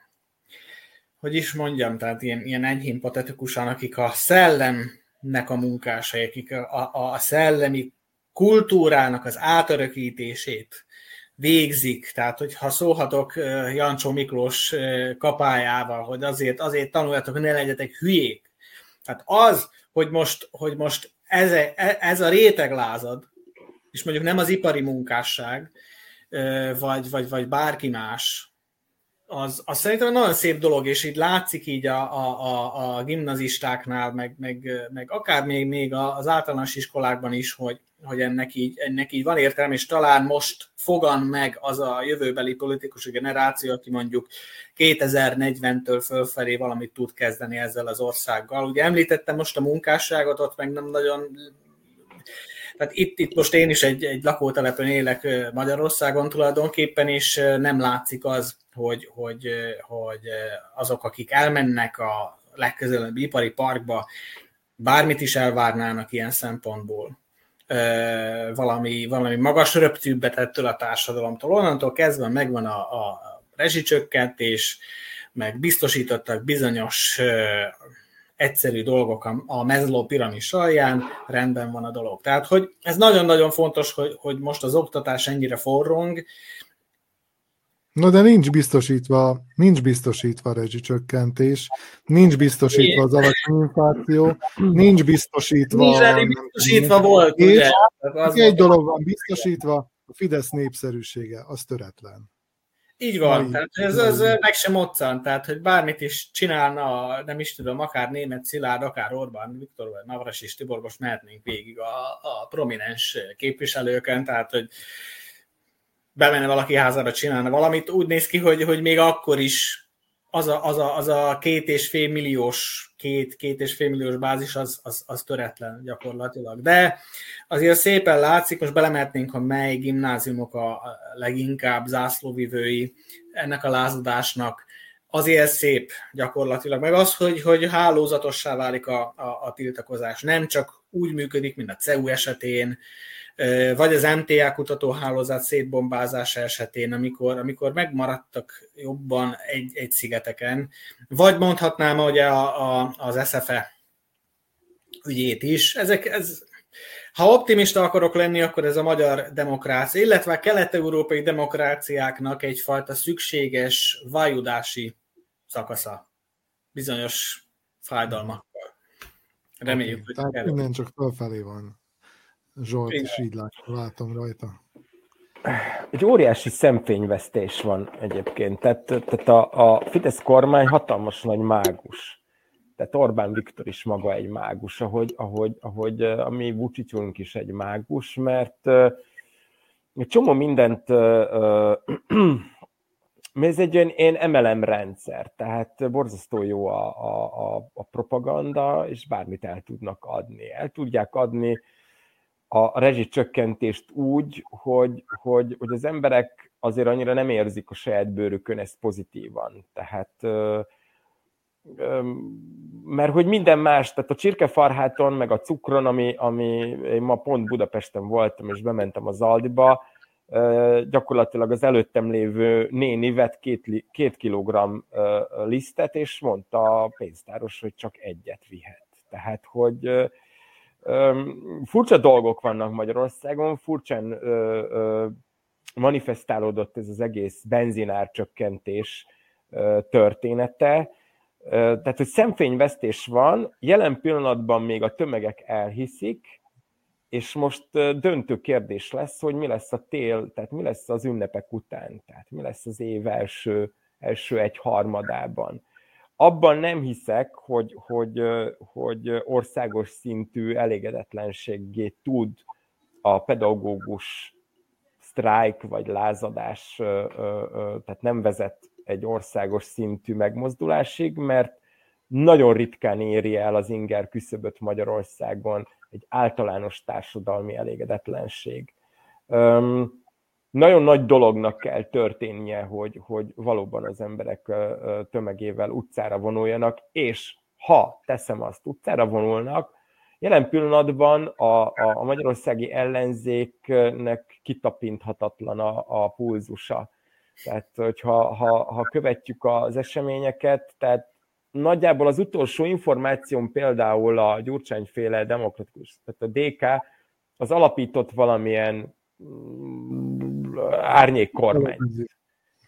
hogy is mondjam, tehát ilyen, ilyen enyhén patetikusan, akik a szellemnek a munkásai, akik a, a, a szellemi kultúrának az átörökítését végzik. Tehát, hogyha szólhatok Jancsó Miklós kapájával, hogy azért, azért tanuljatok, ne legyetek hülyék. Tehát az, hogy most, hogy most ez, ez a réteg lázad, és mondjuk nem az ipari munkásság, vagy, vagy, vagy bárki más, az, az szerintem nagyon szép dolog, és így látszik így a, a, a, a gimnazistáknál, meg, meg, meg akár még, még az általános iskolákban is, hogy, hogy ennek így, ennek így van értelme, és talán most fogan meg az a jövőbeli politikusi generáció, aki mondjuk 2040-től fölfelé valamit tud kezdeni ezzel az országgal. Ugye említettem most a munkásságot, ott meg nem nagyon tehát itt, itt most én is egy, egy lakótelepen élek Magyarországon tulajdonképpen, és nem látszik az, hogy, hogy, hogy azok, akik elmennek a legközelebbi ipari parkba, bármit is elvárnának ilyen szempontból valami, valami magas röptűbbet ettől a társadalomtól. Onnantól kezdve megvan a, a rezsicsökkentés, meg biztosítottak bizonyos egyszerű dolgok a, a mezló piramis alján, rendben van a dolog. Tehát, hogy ez nagyon-nagyon fontos, hogy, hogy most az oktatás ennyire forrong, No, de nincs biztosítva, nincs biztosítva a rezsicsökkentés, nincs biztosítva az alacsony infláció, nincs biztosítva... Nincs biztosítva volt, és ugye? Az egy dolog van biztosítva, a Fidesz népszerűsége, az töretlen. Így van, Mai, tehát ez, ez meg sem moccan, tehát hogy bármit is csinálna, nem is tudom, akár német Szilárd, akár Orbán Viktor, vagy Navras és Tibor, most mehetnénk végig a, a prominens képviselőken, tehát hogy bemenne valaki házára csinálna valamit, úgy néz ki, hogy, hogy még akkor is az a, az, a, az a két és fél milliós, két, két és fél milliós bázis az, az, az töretlen gyakorlatilag. De azért szépen látszik, most belemetnénk, ha mely gimnáziumok a leginkább zászlóvivői ennek a lázadásnak, azért szép gyakorlatilag. Meg az, hogy, hogy hálózatossá válik a, a, a tiltakozás. Nem csak úgy működik, mint a CEU esetén, vagy az MTA kutatóhálózat szétbombázása esetén, amikor, amikor megmaradtak jobban egy, egy szigeteken, vagy mondhatnám, hogy a, a, az SFE ügyét is. Ezek, ez, ha optimista akarok lenni, akkor ez a magyar demokrácia, illetve a kelet-európai demokráciáknak egyfajta szükséges vajudási szakasza bizonyos fájdalmakkal. Reméljük, okay, hogy Tehát innen csak felfelé van. Zsolt Igen. is így látom rajta. Egy óriási szemfényvesztés van egyébként. Tehát, tehát a, a Fidesz kormány hatalmas nagy mágus. Tehát Orbán Viktor is maga egy mágus, ahogy, ahogy, ahogy a mi Vucicunk is egy mágus, mert egy csomó mindent ez egy olyan én MLM rendszer, tehát borzasztó jó a, a, a, a propaganda, és bármit el tudnak adni. El tudják adni a rezsicsökkentést úgy, hogy, hogy, hogy az emberek azért annyira nem érzik a saját bőrükön ezt pozitívan. Tehát mert hogy minden más, tehát a csirkefarháton, meg a cukron, ami, ami én ma pont Budapesten voltam, és bementem az Aldiba, gyakorlatilag az előttem lévő néni vett két, két kilogramm lisztet, és mondta a pénztáros, hogy csak egyet vihet. Tehát, hogy furcsa dolgok vannak Magyarországon, furcsán manifestálódott ez az egész benzinár csökkentés története, tehát, hogy szemfényvesztés van, jelen pillanatban még a tömegek elhiszik, és most döntő kérdés lesz, hogy mi lesz a tél, tehát mi lesz az ünnepek után, tehát mi lesz az év első, első egy harmadában. Abban nem hiszek, hogy, hogy, hogy országos szintű elégedetlenséggé tud a pedagógus sztrájk vagy lázadás, tehát nem vezet egy országos szintű megmozdulásig, mert nagyon ritkán éri el az inger küszöböt Magyarországon egy általános társadalmi elégedetlenség. Nagyon nagy dolognak kell történnie, hogy, hogy valóban az emberek tömegével utcára vonuljanak, és ha teszem azt, utcára vonulnak, jelen pillanatban a, a, a magyarországi ellenzéknek kitapinthatatlan a, a pulzusa. Tehát, hogyha ha, ha követjük az eseményeket, tehát nagyjából az utolsó információm például a Gyurcsányféle demokratikus, tehát a DK, az alapított valamilyen árnyék kormány.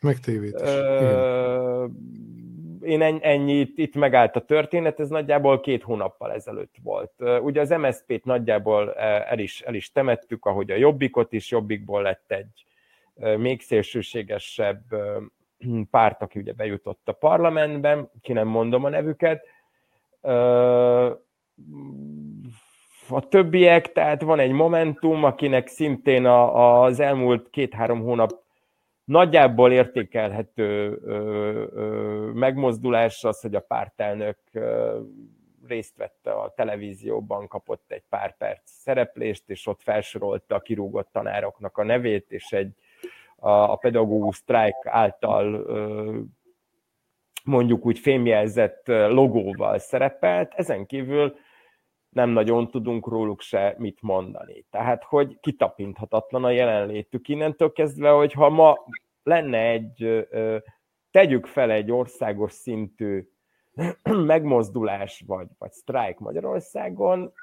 Megtévítés. Én ennyit, itt megállt a történet, ez nagyjából két hónappal ezelőtt volt. Ugye az MSZP-t nagyjából el is, el is temettük, ahogy a Jobbikot is, Jobbikból lett egy még szélsőségesebb párt, aki ugye bejutott a parlamentben, ki nem mondom a nevüket. A többiek, tehát van egy Momentum, akinek szintén a, az elmúlt két-három hónap nagyjából értékelhető megmozdulás az, hogy a pártelnök részt vette a televízióban, kapott egy pár perc szereplést, és ott felsorolta a kirúgott tanároknak a nevét, és egy a, pedagógus sztrájk által mondjuk úgy fémjelzett logóval szerepelt, ezen kívül nem nagyon tudunk róluk se mit mondani. Tehát, hogy kitapinthatatlan a jelenlétük innentől kezdve, hogy ha ma lenne egy, tegyük fel egy országos szintű megmozdulás vagy, vagy sztrájk Magyarországon,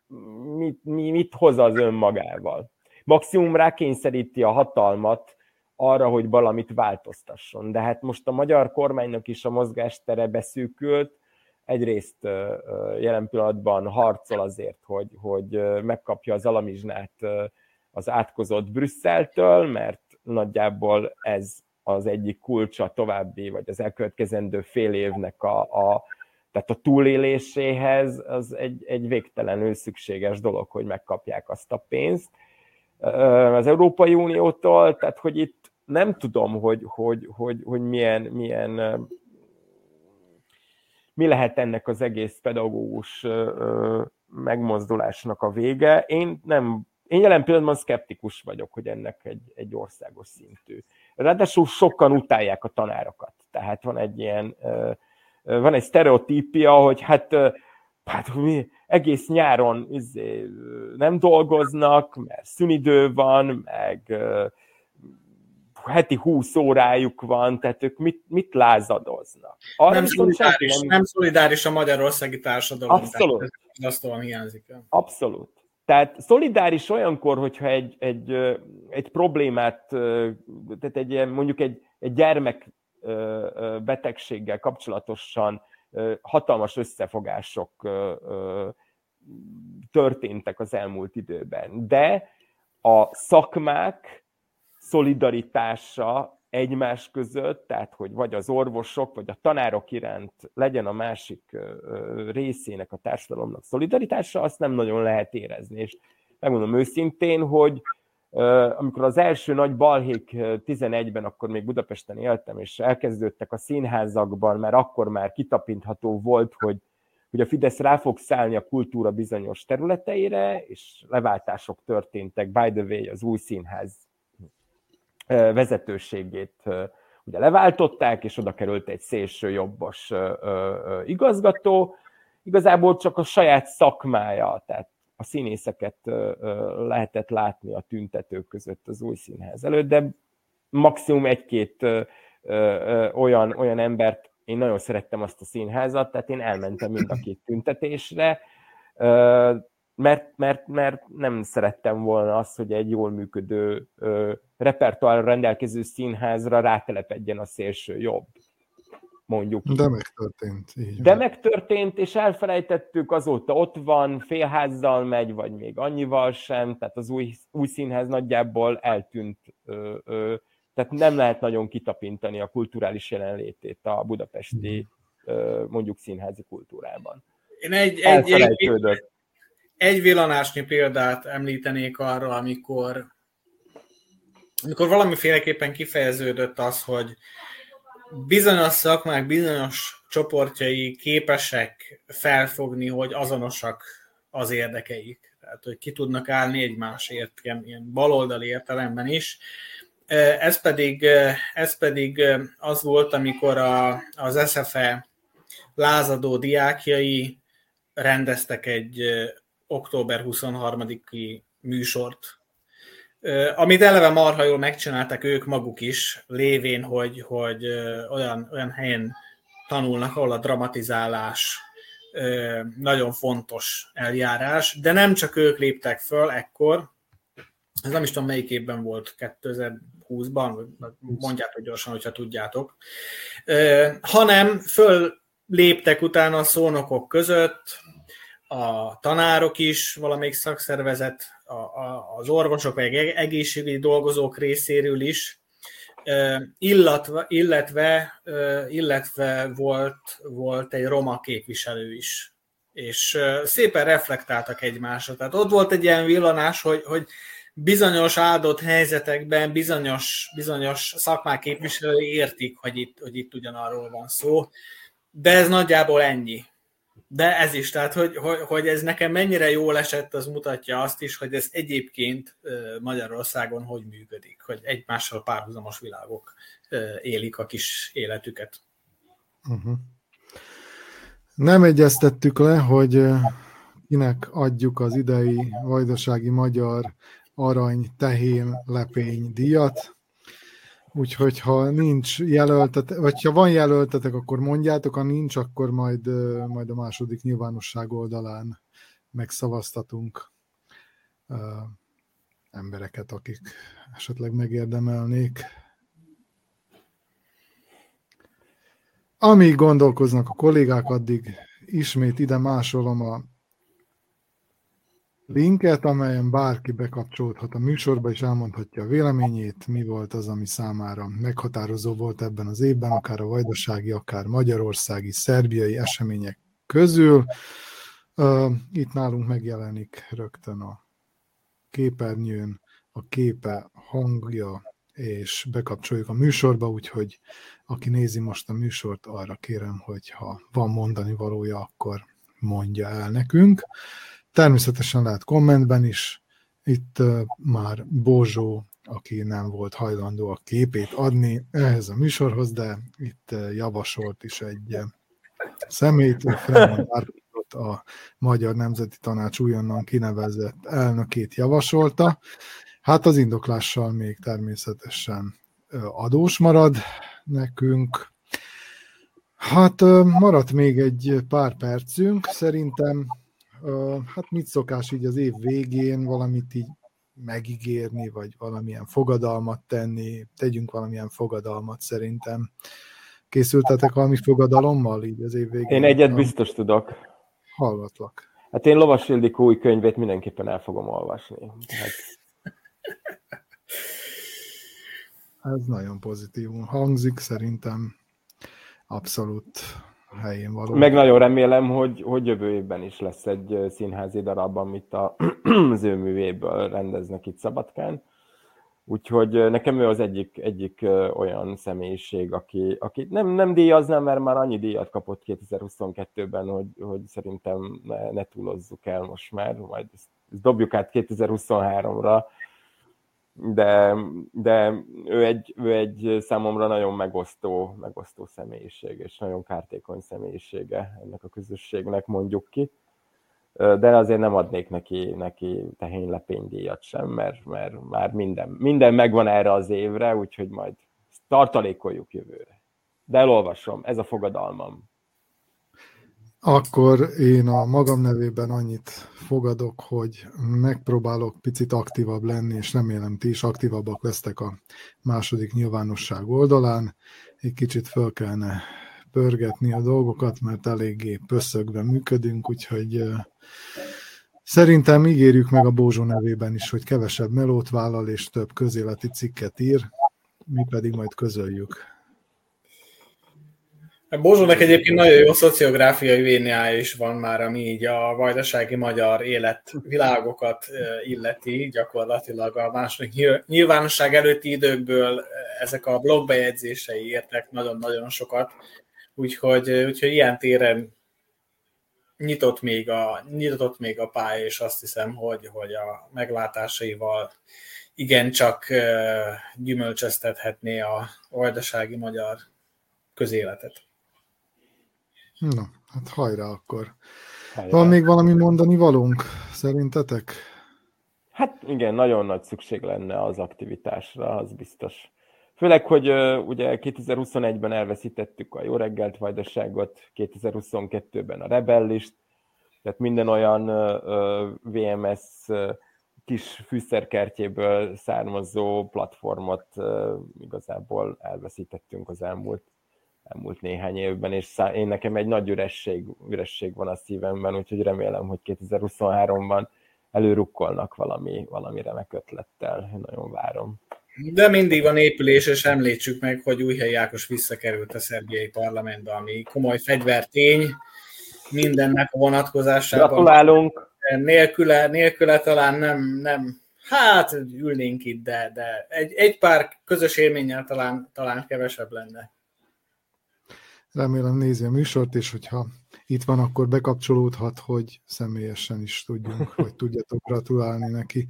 mit, mit hoz az önmagával? Maximum rákényszeríti a hatalmat arra, hogy valamit változtasson. De hát most a magyar kormánynak is a mozgástere beszűkült, egyrészt jelen pillanatban harcol azért, hogy, hogy megkapja az alamizsnát az átkozott Brüsszeltől, mert nagyjából ez az egyik kulcsa további, vagy az elkövetkezendő fél évnek a, a tehát a túléléséhez az egy, egy végtelenül szükséges dolog, hogy megkapják azt a pénzt. Az Európai Uniótól, tehát hogy itt nem tudom, hogy, hogy, hogy, hogy milyen, milyen mi lehet ennek az egész pedagógus megmozdulásnak a vége. Én nem, én jelen pillanatban szkeptikus vagyok, hogy ennek egy, egy országos szintű. Ráadásul sokan utálják a tanárokat. Tehát van egy ilyen, van egy sztereotípia, hogy hát, hát mi egész nyáron izé, nem dolgoznak, mert szünidő van, meg heti 20 órájuk van, tehát ők mit, mit lázadoznak? Arra nem, szolidáris, nem... nem szolidáris a magyarországi társadalom. Abszolút. Azt tovább hiányzik. Abszolút. Tehát szolidáris olyankor, hogyha egy, egy, egy problémát, tehát egy, mondjuk egy, egy gyermek betegséggel kapcsolatosan hatalmas összefogások történtek az elmúlt időben. De a szakmák szolidaritása egymás között, tehát hogy vagy az orvosok, vagy a tanárok iránt legyen a másik részének a társadalomnak szolidaritása, azt nem nagyon lehet érezni. És megmondom őszintén, hogy amikor az első nagy balhék 11-ben, akkor még Budapesten éltem, és elkezdődtek a színházakban, mert akkor már kitapintható volt, hogy, hogy a Fidesz rá fog szállni a kultúra bizonyos területeire, és leváltások történtek, by the way, az új színház vezetőségét ugye leváltották, és oda került egy szélső jobbos igazgató, igazából csak a saját szakmája, tehát a színészeket lehetett látni a tüntetők között az új színház előtt, de maximum egy-két olyan, olyan embert, én nagyon szerettem azt a színházat, tehát én elmentem mind a két tüntetésre, mert, mert, mert nem szerettem volna azt, hogy egy jól működő repertoárra rendelkező színházra rátelepedjen a szélső jobb mondjuk. De megtörtént. Így De megtörtént, és elfelejtettük, azóta ott van, félházzal megy, vagy még annyival sem, tehát az új, új színház nagyjából eltűnt, ö, ö, tehát nem lehet nagyon kitapintani a kulturális jelenlétét a budapesti ö, mondjuk színházi kultúrában. Én egy, egy, egy, egy villanásnyi példát említenék arra, amikor amikor valamiféleképpen kifejeződött az, hogy bizonyos szakmák, bizonyos csoportjai képesek felfogni, hogy azonosak az érdekeik. Tehát, hogy ki tudnak állni egymásért, ilyen, ilyen baloldali értelemben is. Ez pedig, ez pedig az volt, amikor a, az SFE lázadó diákjai rendeztek egy október 23-i műsort. Amit eleve marha jól megcsináltak ők maguk is, lévén, hogy, hogy olyan, olyan helyen tanulnak, ahol a dramatizálás nagyon fontos eljárás, de nem csak ők léptek föl ekkor, ez nem is tudom melyik évben volt, 2020-ban, mondjátok gyorsan, hogyha tudjátok, hanem föl léptek utána a szónokok között, a tanárok is, valamelyik szakszervezet, a, a, az orvosok vagy egészségügyi dolgozók részéről is, illetve, illetve, illetve volt, volt egy roma képviselő is. És szépen reflektáltak egymásra. Tehát ott volt egy ilyen villanás, hogy, hogy bizonyos áldott helyzetekben bizonyos, bizonyos szakmák képviselői értik, hogy itt, hogy itt ugyanarról van szó, de ez nagyjából ennyi. De ez is, tehát hogy, hogy, hogy ez nekem mennyire jól esett, az mutatja azt is, hogy ez egyébként Magyarországon hogy működik, hogy egymással párhuzamos világok élik a kis életüket. Uh-huh. Nem egyeztettük le, hogy kinek adjuk az idei vajdasági magyar arany, tehén, lepény díjat. Úgyhogy ha nincs jelöltetek, vagy ha van jelöltetek, akkor mondjátok, ha nincs, akkor majd, majd a második nyilvánosság oldalán megszavaztatunk uh, embereket, akik esetleg megérdemelnék. Amíg gondolkoznak a kollégák, addig ismét ide másolom a linket, amelyen bárki bekapcsolódhat a műsorba, és elmondhatja a véleményét, mi volt az, ami számára meghatározó volt ebben az évben, akár a vajdasági, akár magyarországi, szerbiai események közül. Itt nálunk megjelenik rögtön a képernyőn a képe, hangja, és bekapcsoljuk a műsorba, úgyhogy aki nézi most a műsort, arra kérem, hogy ha van mondani valója, akkor mondja el nekünk. Természetesen lehet kommentben is, itt már Bozsó, aki nem volt hajlandó a képét adni ehhez a műsorhoz, de itt javasolt is egy szemét, Fremont a Magyar Nemzeti Tanács újonnan kinevezett elnökét javasolta. Hát az indoklással még természetesen adós marad nekünk. Hát maradt még egy pár percünk, szerintem hát mit szokás így az év végén valamit így megígérni, vagy valamilyen fogadalmat tenni, tegyünk valamilyen fogadalmat szerintem. Készültetek valami fogadalommal így az év végén? Én egyet biztos tudok. Hallgatlak. Hát én Lovas Ildikó új könyvét mindenképpen el fogom olvasni. Hát... Ez nagyon pozitív hangzik, szerintem abszolút helyén való. Meg nagyon remélem, hogy, hogy jövő évben is lesz egy színházi darab, amit a, az rendeznek itt Szabadkán. Úgyhogy nekem ő az egyik, egyik olyan személyiség, aki, aki nem, nem díjaznám, mert már annyi díjat kapott 2022-ben, hogy, hogy szerintem ne, ne túlozzuk el most már, majd ezt, ezt dobjuk át 2023-ra, de, de ő, egy, ő egy számomra nagyon megosztó, megosztó személyiség, és nagyon kártékony személyisége ennek a közösségnek, mondjuk ki. De azért nem adnék neki, neki tehénylepénydíjat sem, mert, mert már minden, minden megvan erre az évre, úgyhogy majd tartalékoljuk jövőre. De elolvasom, ez a fogadalmam. Akkor én a magam nevében annyit fogadok, hogy megpróbálok picit aktívabb lenni, és remélem ti is aktívabbak lesztek a második nyilvánosság oldalán. Egy kicsit föl kellene pörgetni a dolgokat, mert eléggé pösszögve működünk, úgyhogy szerintem ígérjük meg a Bózsó nevében is, hogy kevesebb melót vállal és több közéleti cikket ír, mi pedig majd közöljük. Bozsónak egyébként nagyon jó szociográfiai véniája is van már, ami így a vajdasági magyar életvilágokat illeti, gyakorlatilag a második nyilvánosság előtti időkből ezek a blogbejegyzései értek nagyon-nagyon sokat, úgyhogy, úgyhogy ilyen téren nyitott még a, nyitott még a pálya, és azt hiszem, hogy, hogy a meglátásaival igencsak gyümölcsöztethetné a vajdasági magyar közéletet. Na, hát hajrá akkor. Hajrá. Van még valami mondani valónk, szerintetek? Hát igen, nagyon nagy szükség lenne az aktivitásra, az biztos. Főleg, hogy ugye 2021-ben elveszítettük a Jó reggelt vajdaságot, 2022-ben a Rebellist, tehát minden olyan VMS kis fűszerkertjéből származó platformot igazából elveszítettünk az elmúlt elmúlt néhány évben, és szá- én nekem egy nagy üresség, üresség van a szívemben, úgyhogy remélem, hogy 2023-ban előrukkolnak valami, valami remek ötlettel. Én nagyon várom. De mindig van épülés, és említsük meg, hogy Újhely Ákos visszakerült a szerbiai parlamentbe, ami komoly fegyvertény mindennek a vonatkozásában. Gratulálunk! Nélküle, nélküle talán nem, nem hát ülnénk itt, de, de egy, egy pár közös élménnyel talán, talán kevesebb lenne. Remélem nézi a műsort, és hogyha itt van, akkor bekapcsolódhat, hogy személyesen is tudjunk, vagy tudjatok gratulálni neki.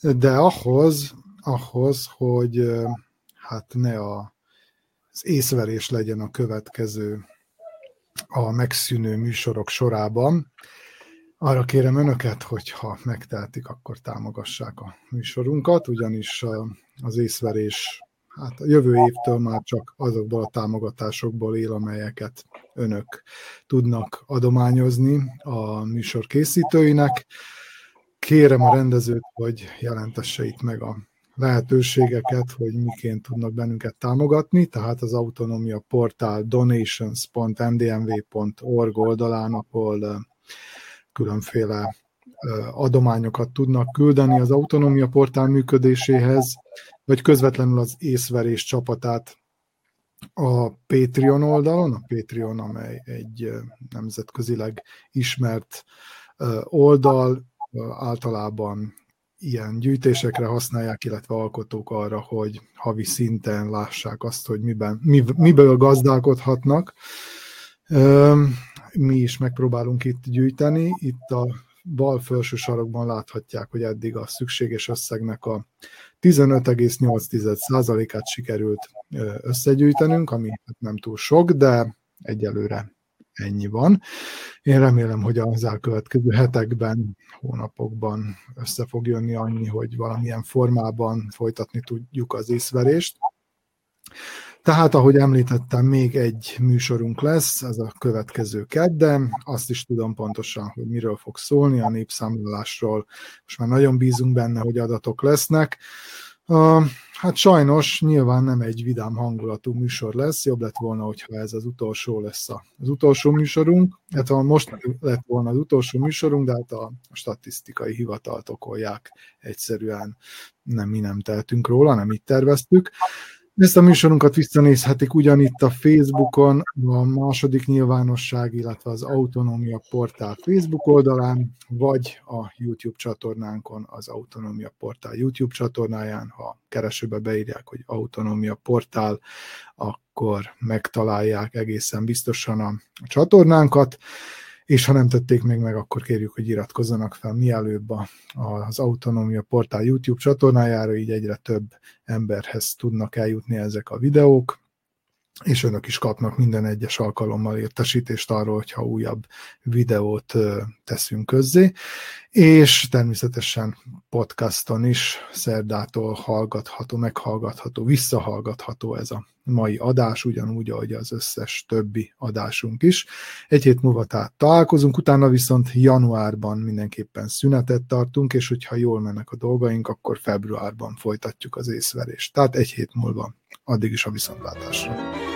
De ahhoz, ahhoz, hogy hát ne a, az észverés legyen a következő a megszűnő műsorok sorában, arra kérem önöket, hogyha megtehetik, akkor támogassák a műsorunkat, ugyanis az észverés hát a jövő évtől már csak azokból a támogatásokból él, amelyeket önök tudnak adományozni a műsor készítőinek. Kérem a rendezőt, hogy jelentesse itt meg a lehetőségeket, hogy miként tudnak bennünket támogatni, tehát az Autonomia Portál donations.ndmv.org oldalán, ahol különféle adományokat tudnak küldeni az Autonomia Portál működéséhez, vagy közvetlenül az észverés csapatát a Patreon oldalon, a Patreon, amely egy nemzetközileg ismert oldal, általában ilyen gyűjtésekre használják, illetve alkotók arra, hogy havi szinten lássák azt, hogy miben, miből gazdálkodhatnak. Mi is megpróbálunk itt gyűjteni. Itt a bal felső sarokban láthatják, hogy eddig a szükséges összegnek a 15,8%-át sikerült összegyűjtenünk, ami hát nem túl sok, de egyelőre ennyi van. Én remélem, hogy az elkövetkező hetekben, hónapokban össze fog jönni annyi, hogy valamilyen formában folytatni tudjuk az észverést. Tehát, ahogy említettem, még egy műsorunk lesz, ez a következő kedden. Azt is tudom pontosan, hogy miről fog szólni, a népszámlálásról. Most már nagyon bízunk benne, hogy adatok lesznek. Uh, hát sajnos nyilván nem egy vidám hangulatú műsor lesz, jobb lett volna, hogyha ez az utolsó lesz a, az utolsó műsorunk, hát most lett volna az utolsó műsorunk, de hát a, statisztikai hivatalt okolják egyszerűen, nem mi nem tehetünk róla, nem itt terveztük. Ezt a műsorunkat visszanézhetik ugyanitt a Facebookon, a második nyilvánosság, illetve az Autonómia Portál Facebook oldalán, vagy a YouTube csatornánkon, az Autonómia Portál YouTube csatornáján. Ha keresőbe beírják, hogy Autonómia Portál, akkor megtalálják egészen biztosan a csatornánkat és ha nem tették még meg, akkor kérjük, hogy iratkozzanak fel mielőbb az Autonómia Portál YouTube csatornájára, így egyre több emberhez tudnak eljutni ezek a videók, és önök is kapnak minden egyes alkalommal értesítést arról, hogyha újabb videót teszünk közzé, és természetesen podcaston is szerdától hallgatható, meghallgatható, visszahallgatható ez a mai adás, ugyanúgy, ahogy az összes többi adásunk is. Egy hét múlva tehát találkozunk, utána viszont januárban mindenképpen szünetet tartunk, és hogyha jól mennek a dolgaink, akkor februárban folytatjuk az észverést. Tehát egy hét múlva. Addig is a viszontlátásra.